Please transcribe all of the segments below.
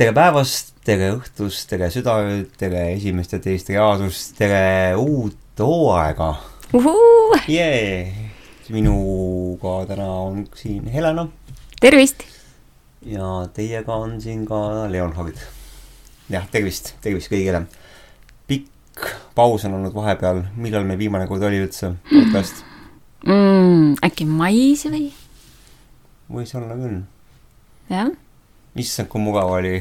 tere päevast, tere õhtust, tere südaööd, tere esimest ja teist reaalsust, tere uut hooaega. jee, minuga täna on siin Helena tervist. ja teiega on siin ka Leonhard. jah, tervist, tervist kõigile. pikk paus on olnud vahepeal, millal meil viimane kord oli üldse podcast? mm,. äkki mais või? võis olla küll. jah, issand, kui mugav oli.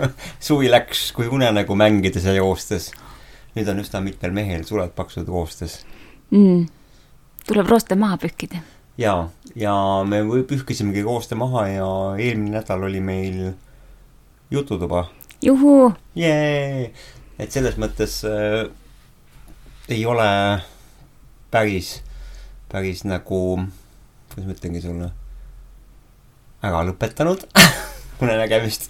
suvi läks kui unenägu mängides ja joostes. nüüd on üsna mitmel mehel suled paksud roostes. mm.. tuleb rooste maha pühkida. ja, ja me pühkisimegi rooste maha ja eelmine nädal oli meil jututuba. juhuu, jee, et selles mõttes äh, ei ole päris, päris nagu, kuidas ma ütlengi sulle, ära lõpetanud unenägemist.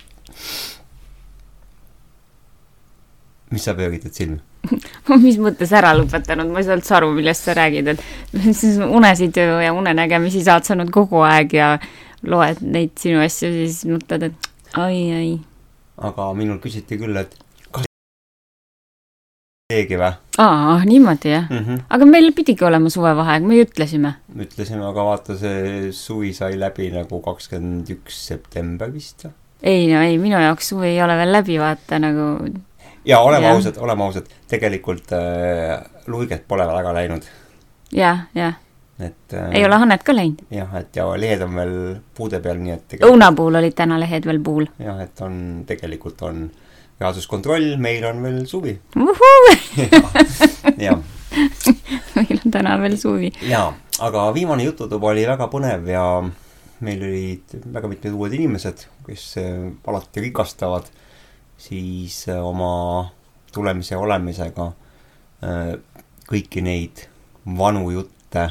mis sa pööritad silmi? mis mõttes ära lõpetanud, ma ei saa üldse aru, millest sa räägid, et siis unesid ja unenägemisi saad sa nüüd kogu aeg ja loed neid sinu asju, siis mõtled, et ai, ai. aga minul küsiti küll, et keegi või aa, niimoodi jah? mm? -hmm. aga meil pidigi olema suvevaheaeg, me ütlesime. ütlesime, aga vaata, see suvi sai läbi nagu kakskümmend üks september vist või? ei no ei, minu jaoks suvi ei ole veel läbi, vaata nagu ja oleme Jah. ausad, oleme ausad, tegelikult äh, luiget pole väga läinud, jah, jah, et äh, ei ole Hannet ka läinud. jah, et ja lehed on veel puude peal, nii et tegelikult õunapuul olid täna lehed veel puul. jah, et on, tegelikult on reaalsuskontroll, meil on veel suvi. ja, meil on täna veel suvi. ja, aga viimane jututuba oli väga põnev ja meil olid väga mitmed uued inimesed, kes äh, alati rikastavad siis äh, oma tulemise ja olemisega äh, kõiki neid vanu jutte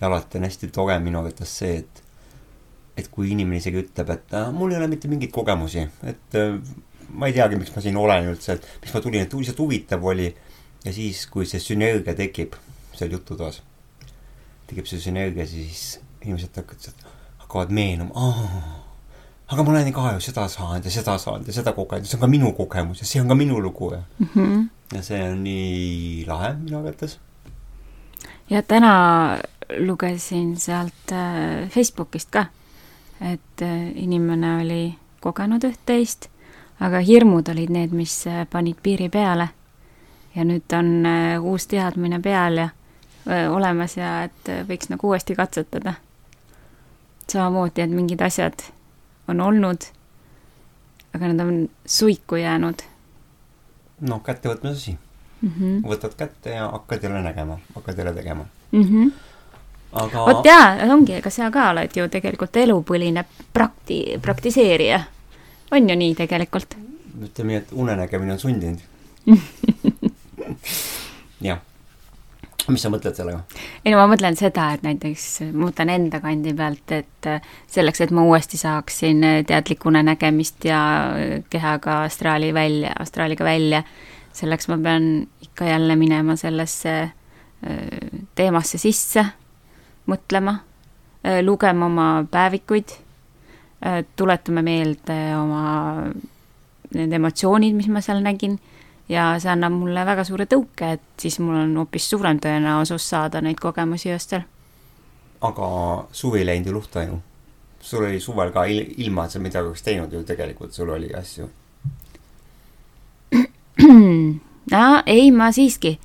ja alati on hästi tore minu arvates see, et et kui inimene isegi ütleb, et mul ei ole mitte mingeid kogemusi, et ma ei teagi, miks ma siin olen üldse, et miks ma tulin, et lihtsalt huvitav oli ja siis, kui see sünergia tekib seal jututoas, tekib see sünergia, siis inimesed hakkavad, hakkavad meenuma, aga ma olen ka ju seda saanud ja seda saanud ja seda kogenud, see on ka minu kogemus ja see on ka minu lugu ja, mm. -hmm. ja see on nii lahe minu arvates. ja täna lugesin sealt äh, Facebookist ka, et äh, inimene oli kogenud üht-teist, aga hirmud olid need, mis äh, panid piiri peale. ja nüüd on äh, uus teadmine peal ja äh, olemas ja et võiks nagu uuesti katsetada. samamoodi, et mingid asjad on olnud, aga nad on suiku jäänud noh, kättevõtmise asi, mm. -hmm. võtad kätte ja hakkad jälle nägema, hakkad jälle tegema, Mm -hmm. aga vot jaa, ongi, ega sa ka oled ju tegelikult elupõline prakti-, praktiseerija. On ju nii tegelikult? ütleme nii, et unenägemine on sundinud. jah, mis sa mõtled sellega? ei no ma mõtlen seda, et näiteks ma mõtlen enda kandi pealt, et selleks, et ma uuesti saaksin teadlikku unenägemist ja kehaga astraali välja, astraaliga välja, selleks ma pean ikka jälle minema sellesse teemasse sisse, mõtlema, lugema oma päevikuid, tuletama meelde oma need emotsioonid, mis ma seal nägin ja see annab mulle väga suure tõuke, et siis mul on hoopis suurem tõenäosus saada neid kogemusi ööstel. aga suvi läinud ju luhta ju. sul oli suvel ka il- ilma, et sa midagi oleks teinud ju tegelikult, sul oli asju. aa, ei, ma siiski.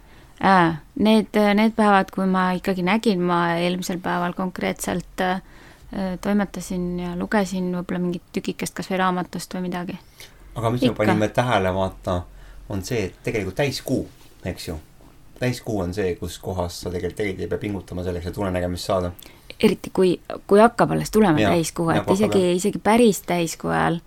Need, need päevad, kui ma ikkagi nägin, ma eelmisel päeval konkreetselt äh, toimetasin ja lugesin võib-olla mingit tükikest kas või raamatust või midagi. aga mis me Ikka. panime tähele, vaata, on see, et tegelikult täiskuu, eks ju. täiskuu on see, kus kohas sa tegelikult eriti ei pea pingutama selleks, et unenägemist saada. eriti kui, kui hakkab alles tulema Jaa, täiskuu, ja et isegi, isegi päris täiskuu ajal,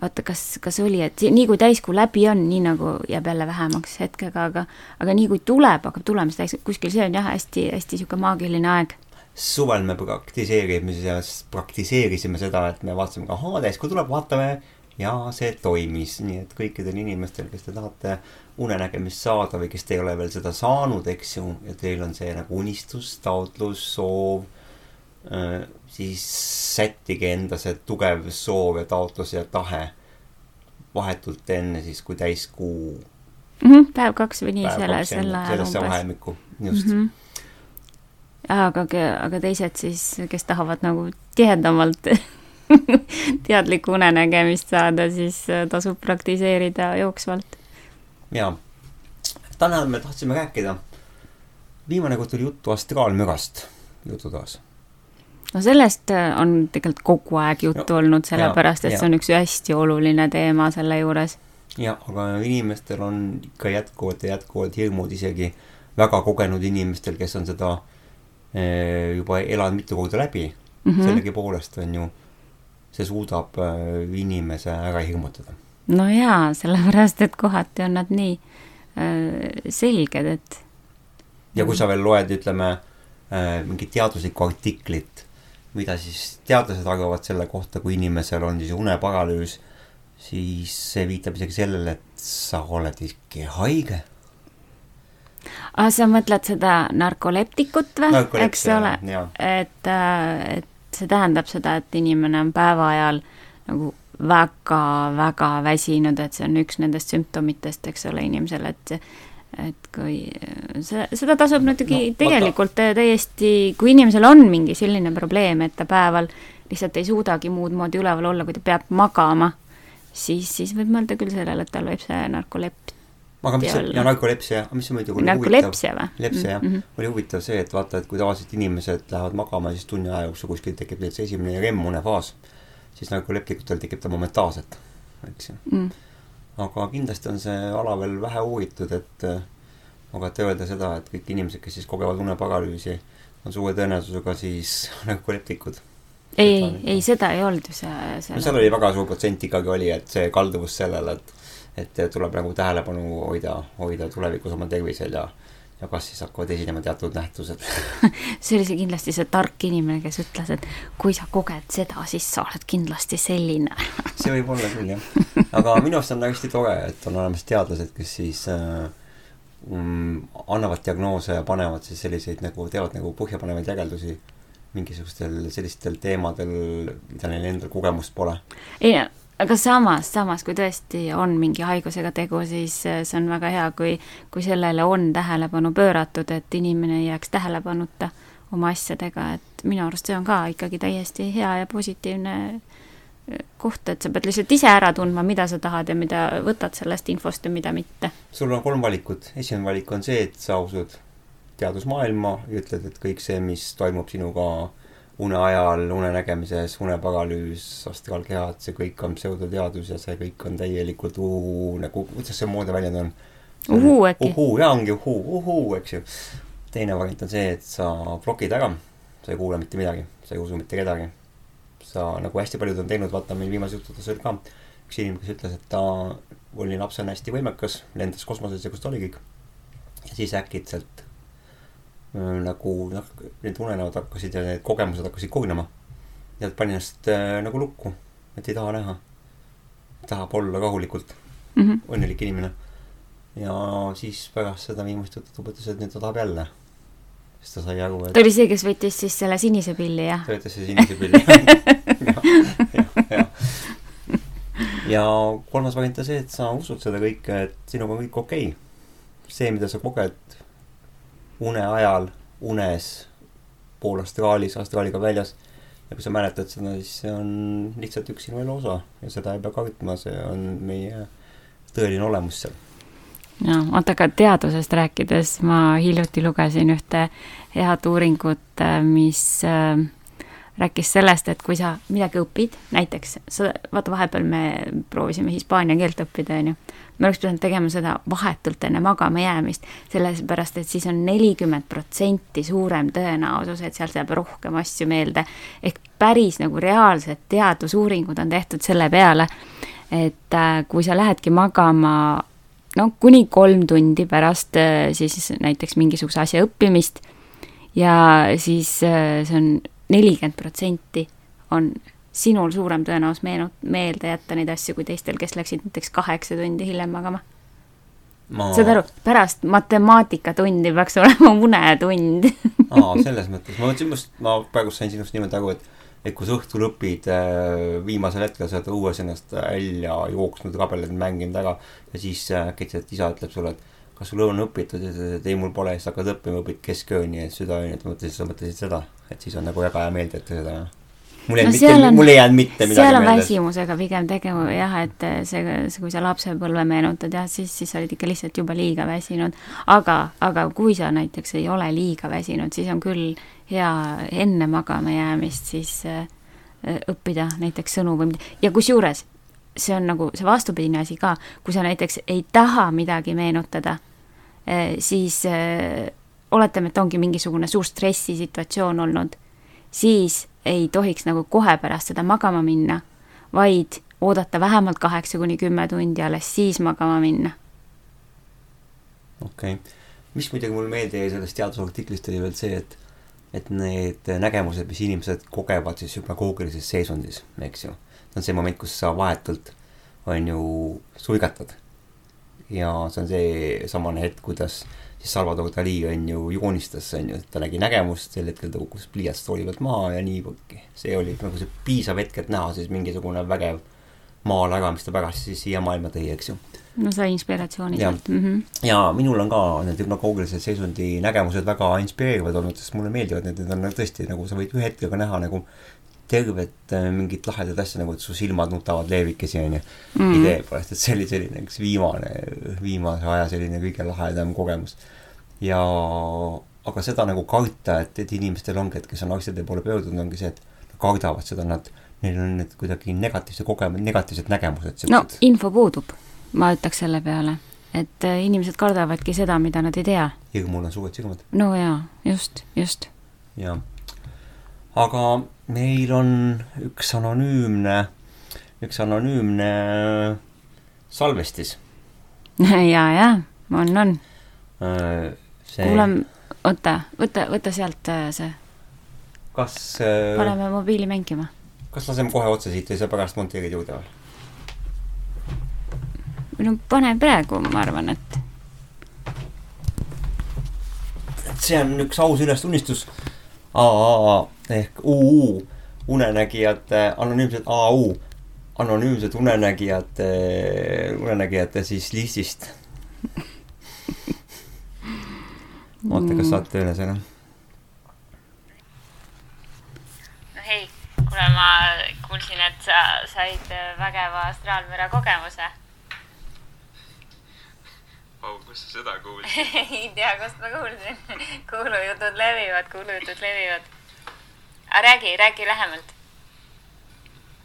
vaata, kas, kas oli, et nii kui täiskuu läbi on, nii nagu jääb jälle vähemaks hetkega, aga aga nii kui tuleb, hakkab tulema see täis, kuskil see on jah, hästi, hästi niisugune maagiline aeg. Suvel me praktiseerisime, praktiseerisime seda, et me vaatasime, ahaa, täiskuu tuleb, vaatame ja see toimis, nii et kõikidel inimestel, kes te tahate unenägemist saada või kes te ei ole veel seda saanud, eks ju, ja teil on see nagu unistus, taotlus, soov, siis sättige enda see tugev soov ja taotlus ja tahe vahetult enne siis, kui täiskuu mm. -hmm, päev kaks või nii, selle, selle ajal umbes. sellesse vahemikku, just mm. -hmm. Aga, aga teised siis, kes tahavad nagu tihedamalt teadlikku unenägemist saada, siis äh, tasub praktiseerida jooksvalt. jaa. täna me tahtsime rääkida, viimane kord tuli juttu astraalmürast jututoas no sellest äh, on tegelikult kogu aeg juttu no, olnud, sellepärast et ja. see on üks hästi oluline teema selle juures. jah, aga inimestel on ikka jätkuvalt ja jätkuvalt hirmud isegi väga kogenud inimestel, kes on seda eh, juba elanud mitu korda läbi mm -hmm., sellegipoolest on ju, see suudab eh, inimese ära hirmutada. no jaa, sellepärast et kohati on nad nii äh, selged, et ja kui sa veel loed, ütleme äh, mingit teaduslikku artiklit mida siis teadlased arvavad selle kohta, kui inimesel on siis uneparalüüs, siis see viitab isegi sellele, et sa oled ikkagi haige. Ah, sa mõtled seda narkoleptikut või, eks ole, et, äh, et see tähendab seda, et inimene on päeva ajal nagu väga-väga väsinud, et see on üks nendest sümptomitest, eks ole, inimesel, et et kui see, seda tasub muidugi no, tegelikult täiesti, kui inimesel on mingi selline probleem, et ta päeval lihtsalt ei suudagi muud moodi üleval olla, kui ta peab magama, siis, siis võib mõelda küll sellele, et tal võib see narkolept aga mis on, ja narkolepsia, mis on muidugi narkolepsia või? lepsia jah. Mm, -hmm. oli huvitav see, et vaata, et kui tavaliselt inimesed lähevad magama, siis tunni aja jooksul kuskil tekib neil see esimene REM-une faas, siis narkoleptikutel tekib ta momentaalselt, eks ju. Mm. Aga kindlasti on see ala veel vähe uuritud, et aga et öelda seda, et kõik inimesed, kes siis kogevad uneparalüüsi, on suure tõenäosusega siis narkoleptikud. ei, ei, seda ei olnud ju see, see no seal oli väga suur protsent ikkagi oli, et see kalduvus sellele, et et tuleb nagu tähelepanu hoida, hoida tulevikus oma tervisel ja ja kas siis hakkavad esinema teatud nähtused see oli see kindlasti see tark inimene, kes ütles, et kui sa koged seda, siis sa oled kindlasti selline see võib olla küll, jah. aga minu arust on hästi tore, et on olemas teadlased, kes siis äh, um, annavad diagnoose ja panevad siis selliseid nagu, teevad nagu põhjapanevaid järeldusi mingisugustel sellistel teemadel, mida neil endal kogemust pole. ei, aga samas, samas, kui tõesti on mingi haigusega tegu, siis äh, see on väga hea, kui, kui sellele on tähelepanu pööratud, et inimene ei jääks tähelepanuta oma asjadega, et minu arust see on ka ikkagi täiesti hea ja positiivne äh, koht, et sa pead lihtsalt ise ära tundma, mida sa tahad ja mida võtad sellest infost ja mida mitte. sul on kolm valikut, esimene valik on see, et sa usud teadusmaailma ja ütled, et kõik see, mis toimub sinuga une ajal, unenägemises, uneparalüüs, astraalkehad, see kõik on pseudoteadus ja see kõik on täielikult uhuu, nagu, kuidas see moodi väljend on? uhuu äkki? uhuu, jaa, ongi uhuu, uhuu, eks ju. teine variant on see, et sa blokid ära, sa ei kuule mitte midagi, sa ei usu mitte kedagi. sa, nagu hästi paljud on teinud, vaata meil viimases jutudes oli ka üks inimene, kes ütles, et ta oli lapsena hästi võimekas, lendas kosmosesse, kus ta oli kõik. ja siis äkitselt nagu noh, need unenäod hakkasid ja need kogemused hakkasid kogunema. ja ta pani ennast äh, nagu lukku, et ei taha näha. tahab olla rahulikult mm -hmm. õnnelik inimene. ja siis pärast seda viimast juttu ta mõtles, et nüüd ta tahab jälle. siis ta sai aru, et. ta oli see, kes võttis siis selle sinise pilli, jah? ta võttis selle sinise pilli ja, ja, ja. ja kolmas variant on see, et sa usud seda kõike, et sinuga on kõik okei okay.. see, mida sa koged une ajal, unes, pool astraalis, astraaliga väljas. ja kui sa mäletad seda, siis see on lihtsalt üks sinu elu osa ja seda ei pea kartma, see on meie tõeline olemus seal. no vaata, aga teadusest rääkides ma hiljuti lugesin ühte head uuringut, mis äh, rääkis sellest, et kui sa midagi õpid, näiteks sa, vaata vahepeal me proovisime hispaania keelt õppida, on ju me oleks pidanud tegema seda vahetult enne magama jäämist, sellepärast et siis on nelikümmend protsenti suurem tõenäosus, et sealt jääb rohkem asju meelde. ehk päris nagu reaalsed teadusuuringud on tehtud selle peale, et äh, kui sa lähedki magama no kuni kolm tundi pärast äh, siis näiteks mingisuguse asja õppimist ja siis äh, see on nelikümmend protsenti on sinul suurem tõenäosus meenu-, meelde jätta neid asju kui teistel, kes läksid näiteks kaheksa tundi hiljem magama. Ma.... saad aru, pärast matemaatikatundi peaks olema unetund. Aa, selles mõttes, ma mõtlesin just, ma praegu sain sinust niimoodi aru, et et kui sa õhtul õpid äh, viimasel hetkel, sa oled õues ennast välja jooksnud, rabeled mänginud ära ja siis äkitselt isa ütleb sulle, et kas sul on õpitud? Ja sa ütled, et ei, mul pole, siis hakkad õppima, õpid keskööni ja südaööni, et mõtlesin, sa mõtlesid seda, et siis on nagu väga hea meelde, et seda mul ei No mitte mul ei jäänud mitte midagi seal on meelde. väsimusega pigem tegu jah, et see, see, kui sa lapsepõlve meenutad jah, siis, siis sa olid ikka lihtsalt juba liiga väsinud. aga, aga kui sa näiteks ei ole liiga väsinud, siis on küll hea enne magama jäämist siis äh, äh, õppida näiteks sõnu või mida ja kusjuures see on nagu see vastupidine asi ka, kui sa näiteks ei taha midagi meenutada, siis äh, oletame, et ongi mingisugune suur stressisituatsioon olnud, siis ei tohiks nagu kohe pärast seda magama minna, vaid oodata vähemalt kaheksa kuni kümme tundi, alles siis magama minna. okei okay., mis muidugi mulle meelde jäi sellest teadusartiklist oli veel see, et et need nägemused, mis inimesed kogevad siis hüpnagoogilises seisundis, eks ju, see on see moment, kus sa vahetult on ju suigatad. ja see on seesamane hetk, kuidas siis Salvador Dali on ju joonistas, on ju, ta nägi nägemust, sel hetkel tõukus pliiats tooli pealt maha ja nii, see oli nagu see piisav hetk, et näha siis mingisugune vägev maal ära, mis ta pärast siis siia maailma tõi, eks ju no sai inspiratsiooni sealt mm. -hmm. ja minul on ka need hüpnagoogilise seisundi nägemused väga inspireerivad olnud, sest mulle meeldivad need, need on nagu tõesti nagu sa võid ühe hetkega näha nagu tervet äh, mingit lahedat asja, nagu et su silmad nutavad leevikesi, onju. idee poolest, et see oli selline üks viimane, viimase aja selline kõige lahedam kogemus. Ja aga seda nagu karta, et, et inimestel ongi, et kes on arstide poole pöördunud, ongi see, et nad kardavad seda, nad, neil on need kuidagi negatiivse kogemus, negatiivsed nägemused. no info puudub, ma ütleks selle peale, et äh, inimesed kardavadki seda, mida nad ei tea. hirmul on suured silmad. no jaa, just, just. jah. aga meil on üks anonüümne, üks anonüümne salvestis. ja, ja, on, on. see, kuulame, oota, võta, võta sealt äh, see, kas, paneme mobiili mängima. kas laseme kohe otsa siit või sa pärast monteerid juurde või no pane praegu, ma arvan, et et see on üks aus ülestunistus. AAA ehk UU, unenägijate, anonüümsed AU, anonüümsed unenägijate, unenägijate siis listist. oota, kas saate tööle selle? no hei, kuule, ma kuulsin, et sa said vägeva astraalmüra kogemuse. au, kus sa seda kuulsid? ei tea, kust ma kuulsin. kuulujutud levivad, kuulujutud levivad. aga räägi, räägi lähemalt.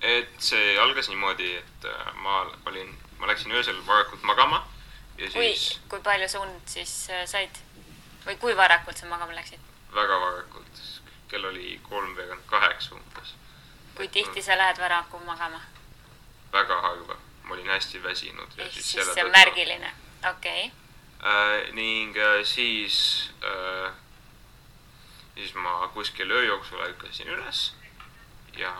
et see algas niimoodi, et äh, ma olin, ma läksin öösel varakult magama ja siis, kui palju sa und siis äh, said või kui varakult sa magama läksid? väga varakult, kell oli kolmveerand kaheksa umbes. kui tihti sa lähed varakult magama? väga harva, ma olin hästi väsinud ja ehk siis siis see on märgiline, okei okay.. äh,. ning äh, siis äh,, siis ma kuskil öö jooksul ärkasin üles ja,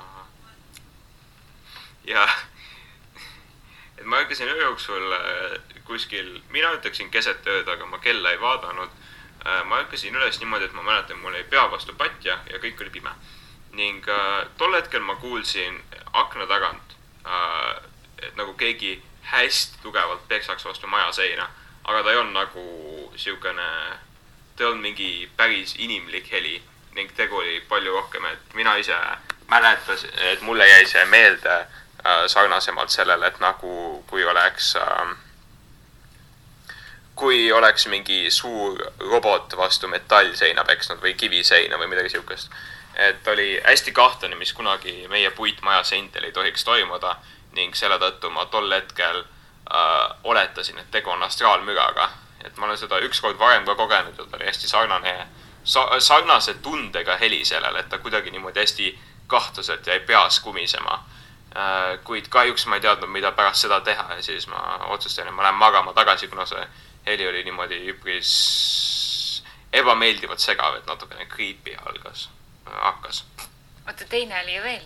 ja et ma ärkasin öö jooksul äh, kuskil, mina ütleksin keset ööd, aga ma kella ei vaadanud. Ma ärkasin üles niimoodi, et ma mäletan, mul jäi pea vastu patja ja kõik oli pime. ning äh, tol hetkel ma kuulsin akna tagant äh,, et nagu keegi hästi tugevalt peksaks vastu maja seina, aga ta ei olnud nagu siukene, ta ei olnud mingi päris inimlik heli ning tegu oli palju rohkem, et mina ise mäletasin, et mulle jäi see meelde äh, sarnasemalt sellele, et nagu kui oleks äh, kui oleks mingi suur robot vastu metallseina peksnud või kiviseina või midagi siukest. et oli hästi kahtlane, mis kunagi meie puitmaja seintel ei tohiks toimuda ning selle tõttu ma tol hetkel äh, oletasin, et tegu on astraalmüraga. et ma olen seda ükskord varem ka kogenud ja ta oli hästi sarnane sa,, sarnase tundega heli sellele, et ta kuidagi niimoodi hästi kahtlaselt jäi peas kumisema äh,. kuid kahjuks ma ei teadnud, mida pärast seda teha ja siis ma otsustasin, et ma lähen magama tagasi, kuna see heli oli niimoodi üpris ebameeldivalt segav, et natukene creepy algas, hakkas. oota, teine oli ju veel.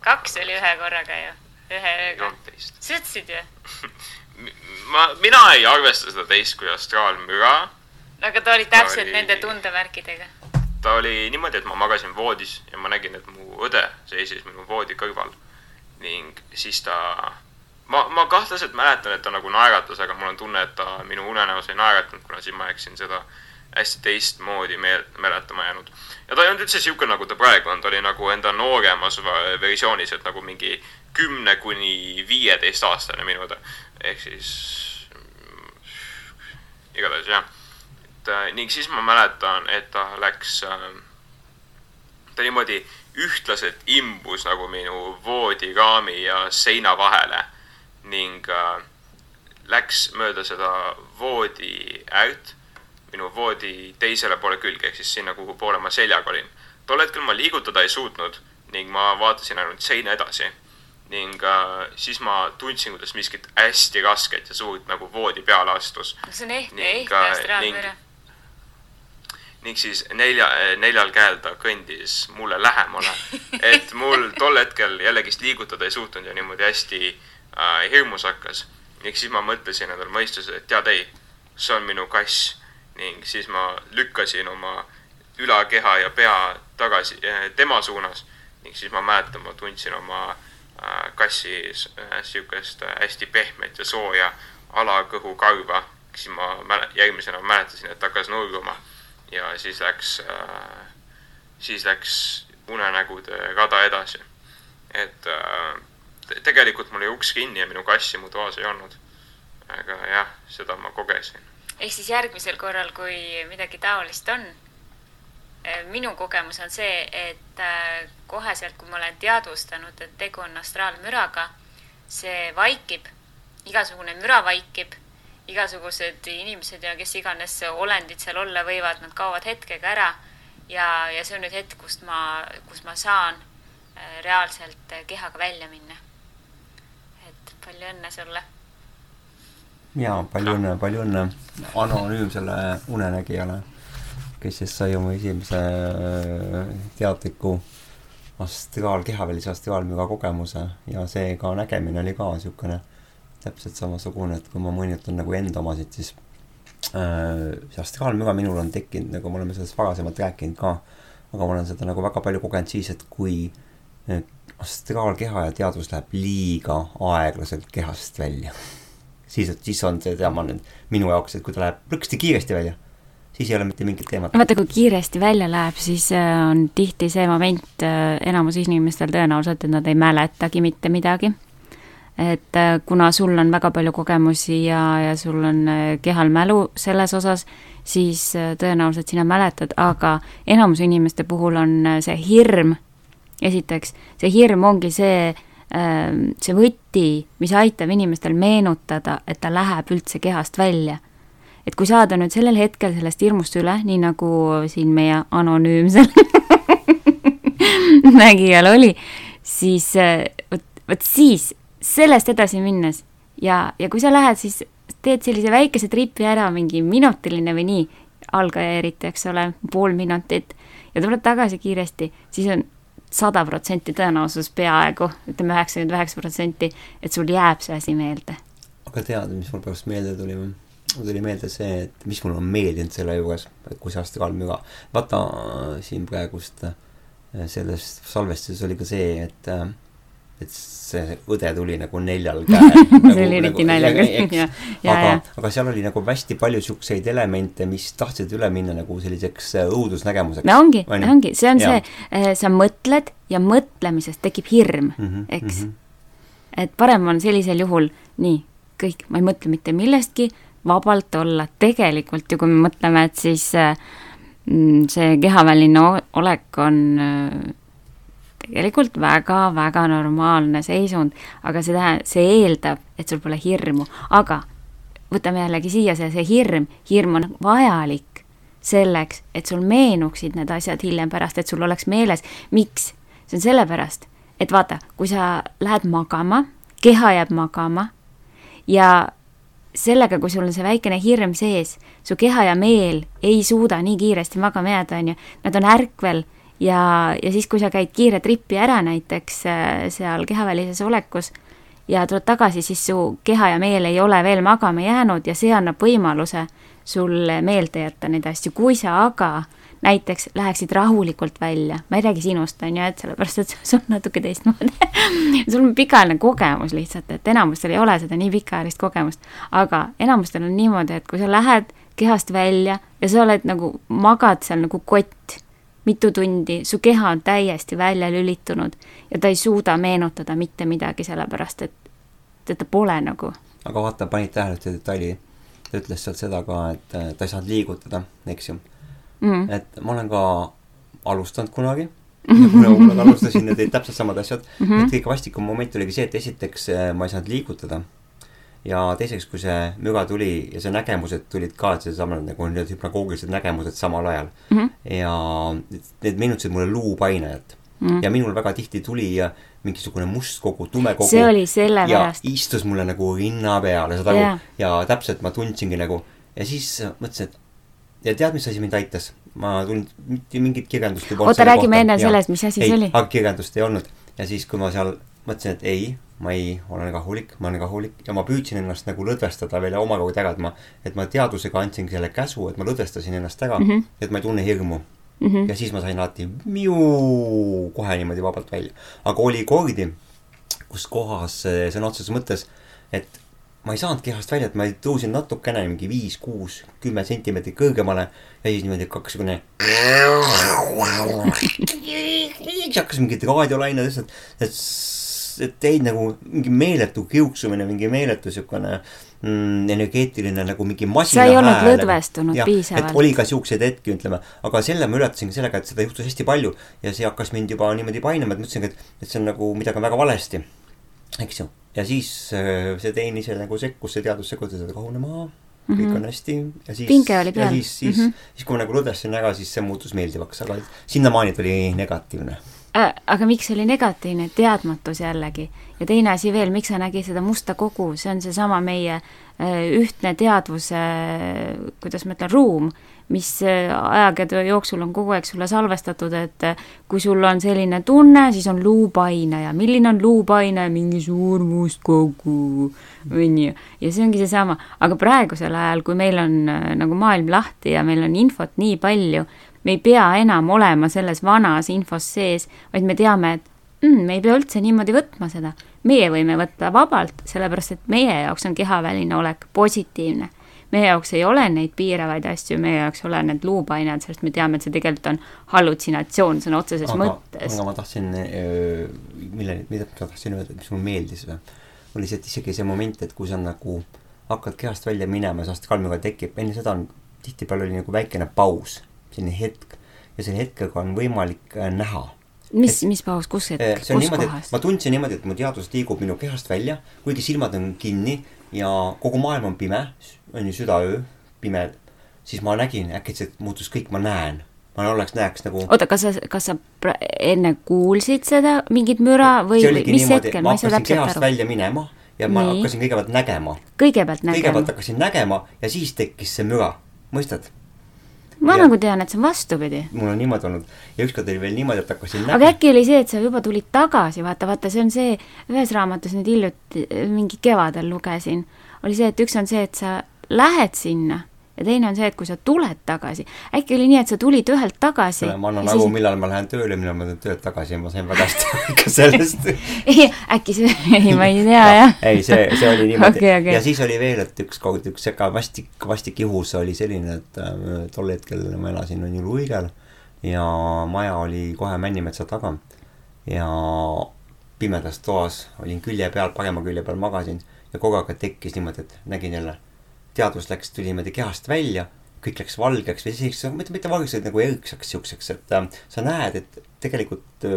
kaks oli ühe korraga ju, ühe ööga. sa ütlesid ju? ma, mina ei arvesta seda teist kui astraalmüra. aga ta oli täpselt oli- nende tundemärkidega. ta oli niimoodi, et ma magasin voodis ja ma nägin, et mu õde seisis minu voodi kõrval. ning siis ta, ma, ma kahtlaselt mäletan, et ta nagu naeratas, aga mul on tunne, et ta minu unenäos ei naeratanud, kuna siis ma oleksin seda hästi teistmoodi meel-, mäletama jäänud. ja ta ei olnud üldse niisugune, nagu ta praegu on, ta oli nagu enda nooremas versioonis, et nagu mingi kümne kuni viieteistaastane minu õde. ehk siis igatahes jah et äh, ning siis ma mäletan, et ta läks äh,, ta niimoodi ühtlaselt imbus nagu minu voodiraami ja seina vahele ning äh, läks mööda seda voodi äärt minu voodi teisele poole külge, ehk siis sinna, kuhu poole ma seljaga olin. tol hetkel ma liigutada ei suutnud ning ma vaatasin ainult seina edasi. ning äh, siis ma tundsin, kuidas miskit hästi rasket ja suurt nagu voodi peale astus. see on ehtne, ehtne astraalmüra ning siis nelja, neljal käel ta kõndis mulle lähemale. et mul tol hetkel jällegist liigutada ei suutnud ja niimoodi hästi äh, hirmus hakkas. ning siis ma mõtlesin endale mõistuse, et tead ei, see on minu kass. ning siis ma lükkasin oma ülakeha ja pea tagasi äh, tema suunas. ning siis ma mäletan, ma tundsin oma äh, kassi äh, sihukest äh, hästi pehmet ja sooja alakõhukarva. siis ma järgmisena mäletasin, et hakkas nurjuma ja siis läks äh,, siis läks unenägude rada edasi. et äh, tegelikult mul oli uks kinni ja minu kassi mu toas ei olnud. aga jah, seda ma kogesin. ehk siis järgmisel korral, kui midagi taolist on, äh, minu kogemus on see, et äh, koheselt, kui ma olen teadvustanud, et tegu on astraalmüraga, see vaikib, igasugune müra vaikib igasugused inimesed ja kes iganes olendid seal olla võivad, nad kaovad hetkega ära. ja, ja see on nüüd hetk, kust ma, kus ma saan äh, reaalselt kehaga välja minna. Palju õnne sulle. ja palju õnne, palju õnne anonüümsele unenägijale, kes siis sai oma esimese äh, teadliku astraalkehavälise astraalmüra kogemuse ja see ka nägemine oli ka niisugune täpselt samasugune, et kui ma mõnitan nagu enda omasid, siis äh, see astraalmüra minul on tekkinud, nagu me oleme sellest varasemalt rääkinud ka, aga ma olen seda nagu väga palju kogenud siis, et kui astraalkeha ja teadvus läheb liiga aeglaselt kehast välja. siis, siis on see teema nüüd minu jaoks, et kui ta läheb plõksti kiiresti välja, siis ei ole mitte mingit teemat. vaata, kui kiiresti välja läheb, siis äh, on tihti see moment äh, enamus inimestel tõenäoliselt, et nad ei mäletagi mitte midagi et äh, kuna sul on väga palju kogemusi ja, ja sul on kehal mälu selles osas, siis tõenäoliselt sina mäletad, aga enamus inimeste puhul on see hirm, esiteks, see hirm ongi see, ähm, see võti, mis aitab inimestel meenutada, et ta läheb üldse kehast välja. et kui saada nüüd sellel hetkel sellest hirmust üle, nii nagu siin meie anonüümsel nägijal oli, siis vot, vot siis sellest edasi minnes ja, ja kui sa lähed, siis teed sellise väikese tripi ära, mingi minutiline või nii, algaja eriti, eks ole, pool minutit, ja tuled tagasi kiiresti, siis on sada protsenti tõenäosus peaaegu, ütleme üheksakümmend üheksa protsenti, et sul jääb see asi meelde. aga tead, mis mul pärast meelde tuli? mul tuli meelde see, et mis mulle on meeldinud selle juures, kui see astraalmüra, vaata siin praegust selles salvestuses oli ka see, et et see õde tuli nagu neljal käel nagu, see oli eriti nagu, naljakas, jah. aga, aga seal oli nagu hästi palju siukseid elemente, mis tahtsid üle minna nagu selliseks äh, õudusnägemuseks. no ongi, ongi, see on ja. see, äh, sa mõtled ja mõtlemisest tekib hirm mm, -hmm, eks mm. -hmm. et parem on sellisel juhul nii, kõik, ma ei mõtle mitte millestki, vabalt olla, tegelikult ju kui me mõtleme, et siis äh, mm, see kehaväline olek on tegelikult väga-väga normaalne seisund, aga see tähendab, see eeldab, et sul pole hirmu, aga võtame jällegi siia see, see hirm, hirm on vajalik selleks, et sul meenuksid need asjad hiljem pärast, et sul oleks meeles, miks. see on sellepärast, et vaata, kui sa lähed magama, keha jääb magama ja sellega, kui sul on see väikene hirm sees, su keha ja meel ei suuda nii kiiresti magama jääda, on ju, nad on ärkvel ja, ja siis, kui sa käid kiire tripi ära näiteks äh, seal kehavälises olekus ja tuled tagasi, siis su keha ja meel ei ole veel magama jäänud ja see annab võimaluse sul meelde jätta neid asju, kui sa aga näiteks läheksid rahulikult välja, ma ei räägi sinust, on ju, et sellepärast, et sul on natuke teistmoodi. Sul on pikaajaline kogemus lihtsalt, et enamustel ei ole seda nii pikaajalist kogemust, aga enamustel on niimoodi, et kui sa lähed kehast välja ja sa oled nagu, magad seal nagu kott mitu tundi, su keha on täiesti välja lülitunud ja ta ei suuda meenutada mitte midagi, sellepärast et teda pole nagu. aga vaata, panid tähele ühte detaili, ta ütles sealt seda ka, et ta ei saanud liigutada, eks ju mm.. et ma olen ka alustanud kunagi kuna ma kunagi alustasin ja tegid täpselt samad asjad mm, -hmm. et kõige vastikum moment oligi see, et esiteks eh, ma ei saanud liigutada. Ja teiseks, kui see müra tuli ja see nägemused tulid ka, et seesama nagu need hüpnagoogilised nägemused samal ajal mm. -hmm. ja need meenutasid mulle luupainajat mm. -hmm. ja minul väga tihti tuli mingisugune must kogu, tume kogu. see oli selle pärast. istus mulle nagu rinna peale, saad aru yeah., ja täpselt ma tundsingi nagu ja siis mõtlesin, et ja tead, mis asi mind aitas? ma tulin, mitte mingit kirjandust ei polnud oota, räägime enne sellest, mis asi see oli. aga kirjandust ei olnud ja siis, kui ma seal mõtlesin, et ei, ma ei, olen rahulik, ma olen rahulik ja ma püüdsin ennast nagu lõdvestada veel omakorda ära, et ma, et ma teadusega andsin selle käsu, et ma lõdvestasin ennast ära mm, -hmm. et ma ei tunne hirmu mm. -hmm. ja siis ma sain alati miu kohe niimoodi vabalt välja. aga oli kordi, kus kohas sõna otseses mõttes, et ma ei saanud kehast välja, et ma tõusin natukene, mingi viis, kuus, kümme sentimeetrit kõrgemale ja siis niimoodi hakkas siukene. siis hakkas mingid raadiolained lihtsalt, et teid nagu mingi meeletu kiuksumine, mingi meeletu siukene mm, energeetiline nagu mingi masina sa ei olnud lõdvestunud ja, piisavalt. oli ka siukseid hetki, ütleme, aga selle ma ületasingi sellega, et seda juhtus hästi palju ja see hakkas mind juba niimoodi painama, et mõtlesingi, et, et see on nagu midagi on väga valesti. eks ju ja siis äh, see teine ise nagu sekkus, see teadus sekkus, et rahune maha mm, -hmm. kõik mhm. on hästi ja siis. ja siis, siis mm, -hmm. siis kui ma nagu lõdvestasin ära, siis see muutus meeldivaks, aga sinnamaani ta oli negatiivne äh,. aga miks oli negatiivne, teadmatus jällegi. ja teine asi veel, miks sa nägid seda musta kogu, see on seesama meie äh, ühtne teadvuse, kuidas ma ütlen, ruum mis äh, ajakirjade jooksul on kogu aeg sulle salvestatud, et äh, kui sul on selline tunne, siis on luupainaja. milline on luupainaja? mingi suur must kogu, on ju. ja see ongi seesama, aga praegusel ajal, kui meil on nagu maailm lahti ja meil on infot nii palju, me ei pea enam olema selles vanas infos sees, vaid me teame, et mm, me ei pea üldse niimoodi võtma seda. meie võime võtta vabalt, sellepärast et meie jaoks on kehaväline olek positiivne meie jaoks ei ole neid piiravaid asju, meie jaoks ei ole need luupained, sest me teame, et see tegelikult on hallutsinatsioon sõna otseses aga, mõttes. aga ma tahtsin, mille, mida ma tahtsin öelda, mis mulle meeldis oli see, et isegi see moment, et kui sa nagu hakkad kehast välja minema, sest kalmiga tekib, enne seda on, tihtipeale oli nagu väikene paus, selline hetk ja selle hetkega on võimalik äh, näha mis, mis paus, kus hetk, kus kohas? ma tundsin niimoodi, et mu teadvus liigub minu kehast välja, kuigi silmad on kinni ja kogu maailm on pime, on ju südaöö, pime, siis ma nägin, äkitselt muutus kõik, ma näen. ma oleks, näeks nagu. oota, kas sa, kas sa enne kuulsid seda mingit müra või mis niimoodi, hetkel, ma ei saa täpselt aru. välja minema ja ma Nii. hakkasin kõigepealt nägema. kõigepealt nägema? kõigepealt hakkasin nägema ja siis tekkis see müra, mõistad? Ma ja, nagu tean, et see on vastupidi. mul on niimoodi olnud ja ükskord oli veel niimoodi, et hakkasin aga äkki oli see, et sa juba tulid tagasi, vaata, vaata, see on see, ühes raamatus nüüd hiljuti, mingi kevadel lugesin, oli see, et üks on see, et sa lähed sinna ja teine on see, et kui sa tuled tagasi, äkki oli nii, et sa tulid ühelt tagasi. ma annan aru siis..., millal ma lähen tööle, millal ma tulen töölt tagasi ja ma sain väga hästi aru sellest ei, äkki see, ei ma ei tea jah. ei, see, see oli niimoodi okay, okay. ja siis oli veel, et ükskord üks sega vastik, vastik juhus oli selline, et äh, tol hetkel ma elasin on ju Luigel ja maja oli kohe Männimetsa taga ja pimedas toas olin külje peal, parema külje peal magasin ja kogu aeg tekkis niimoodi, et nägin jälle teadvus läks, tuli niimoodi kehast välja, kõik läks valgeks või siis mitte, mitte valgeks, vaid nagu erksaks siukseks, et äh, sa näed, et tegelikult äh,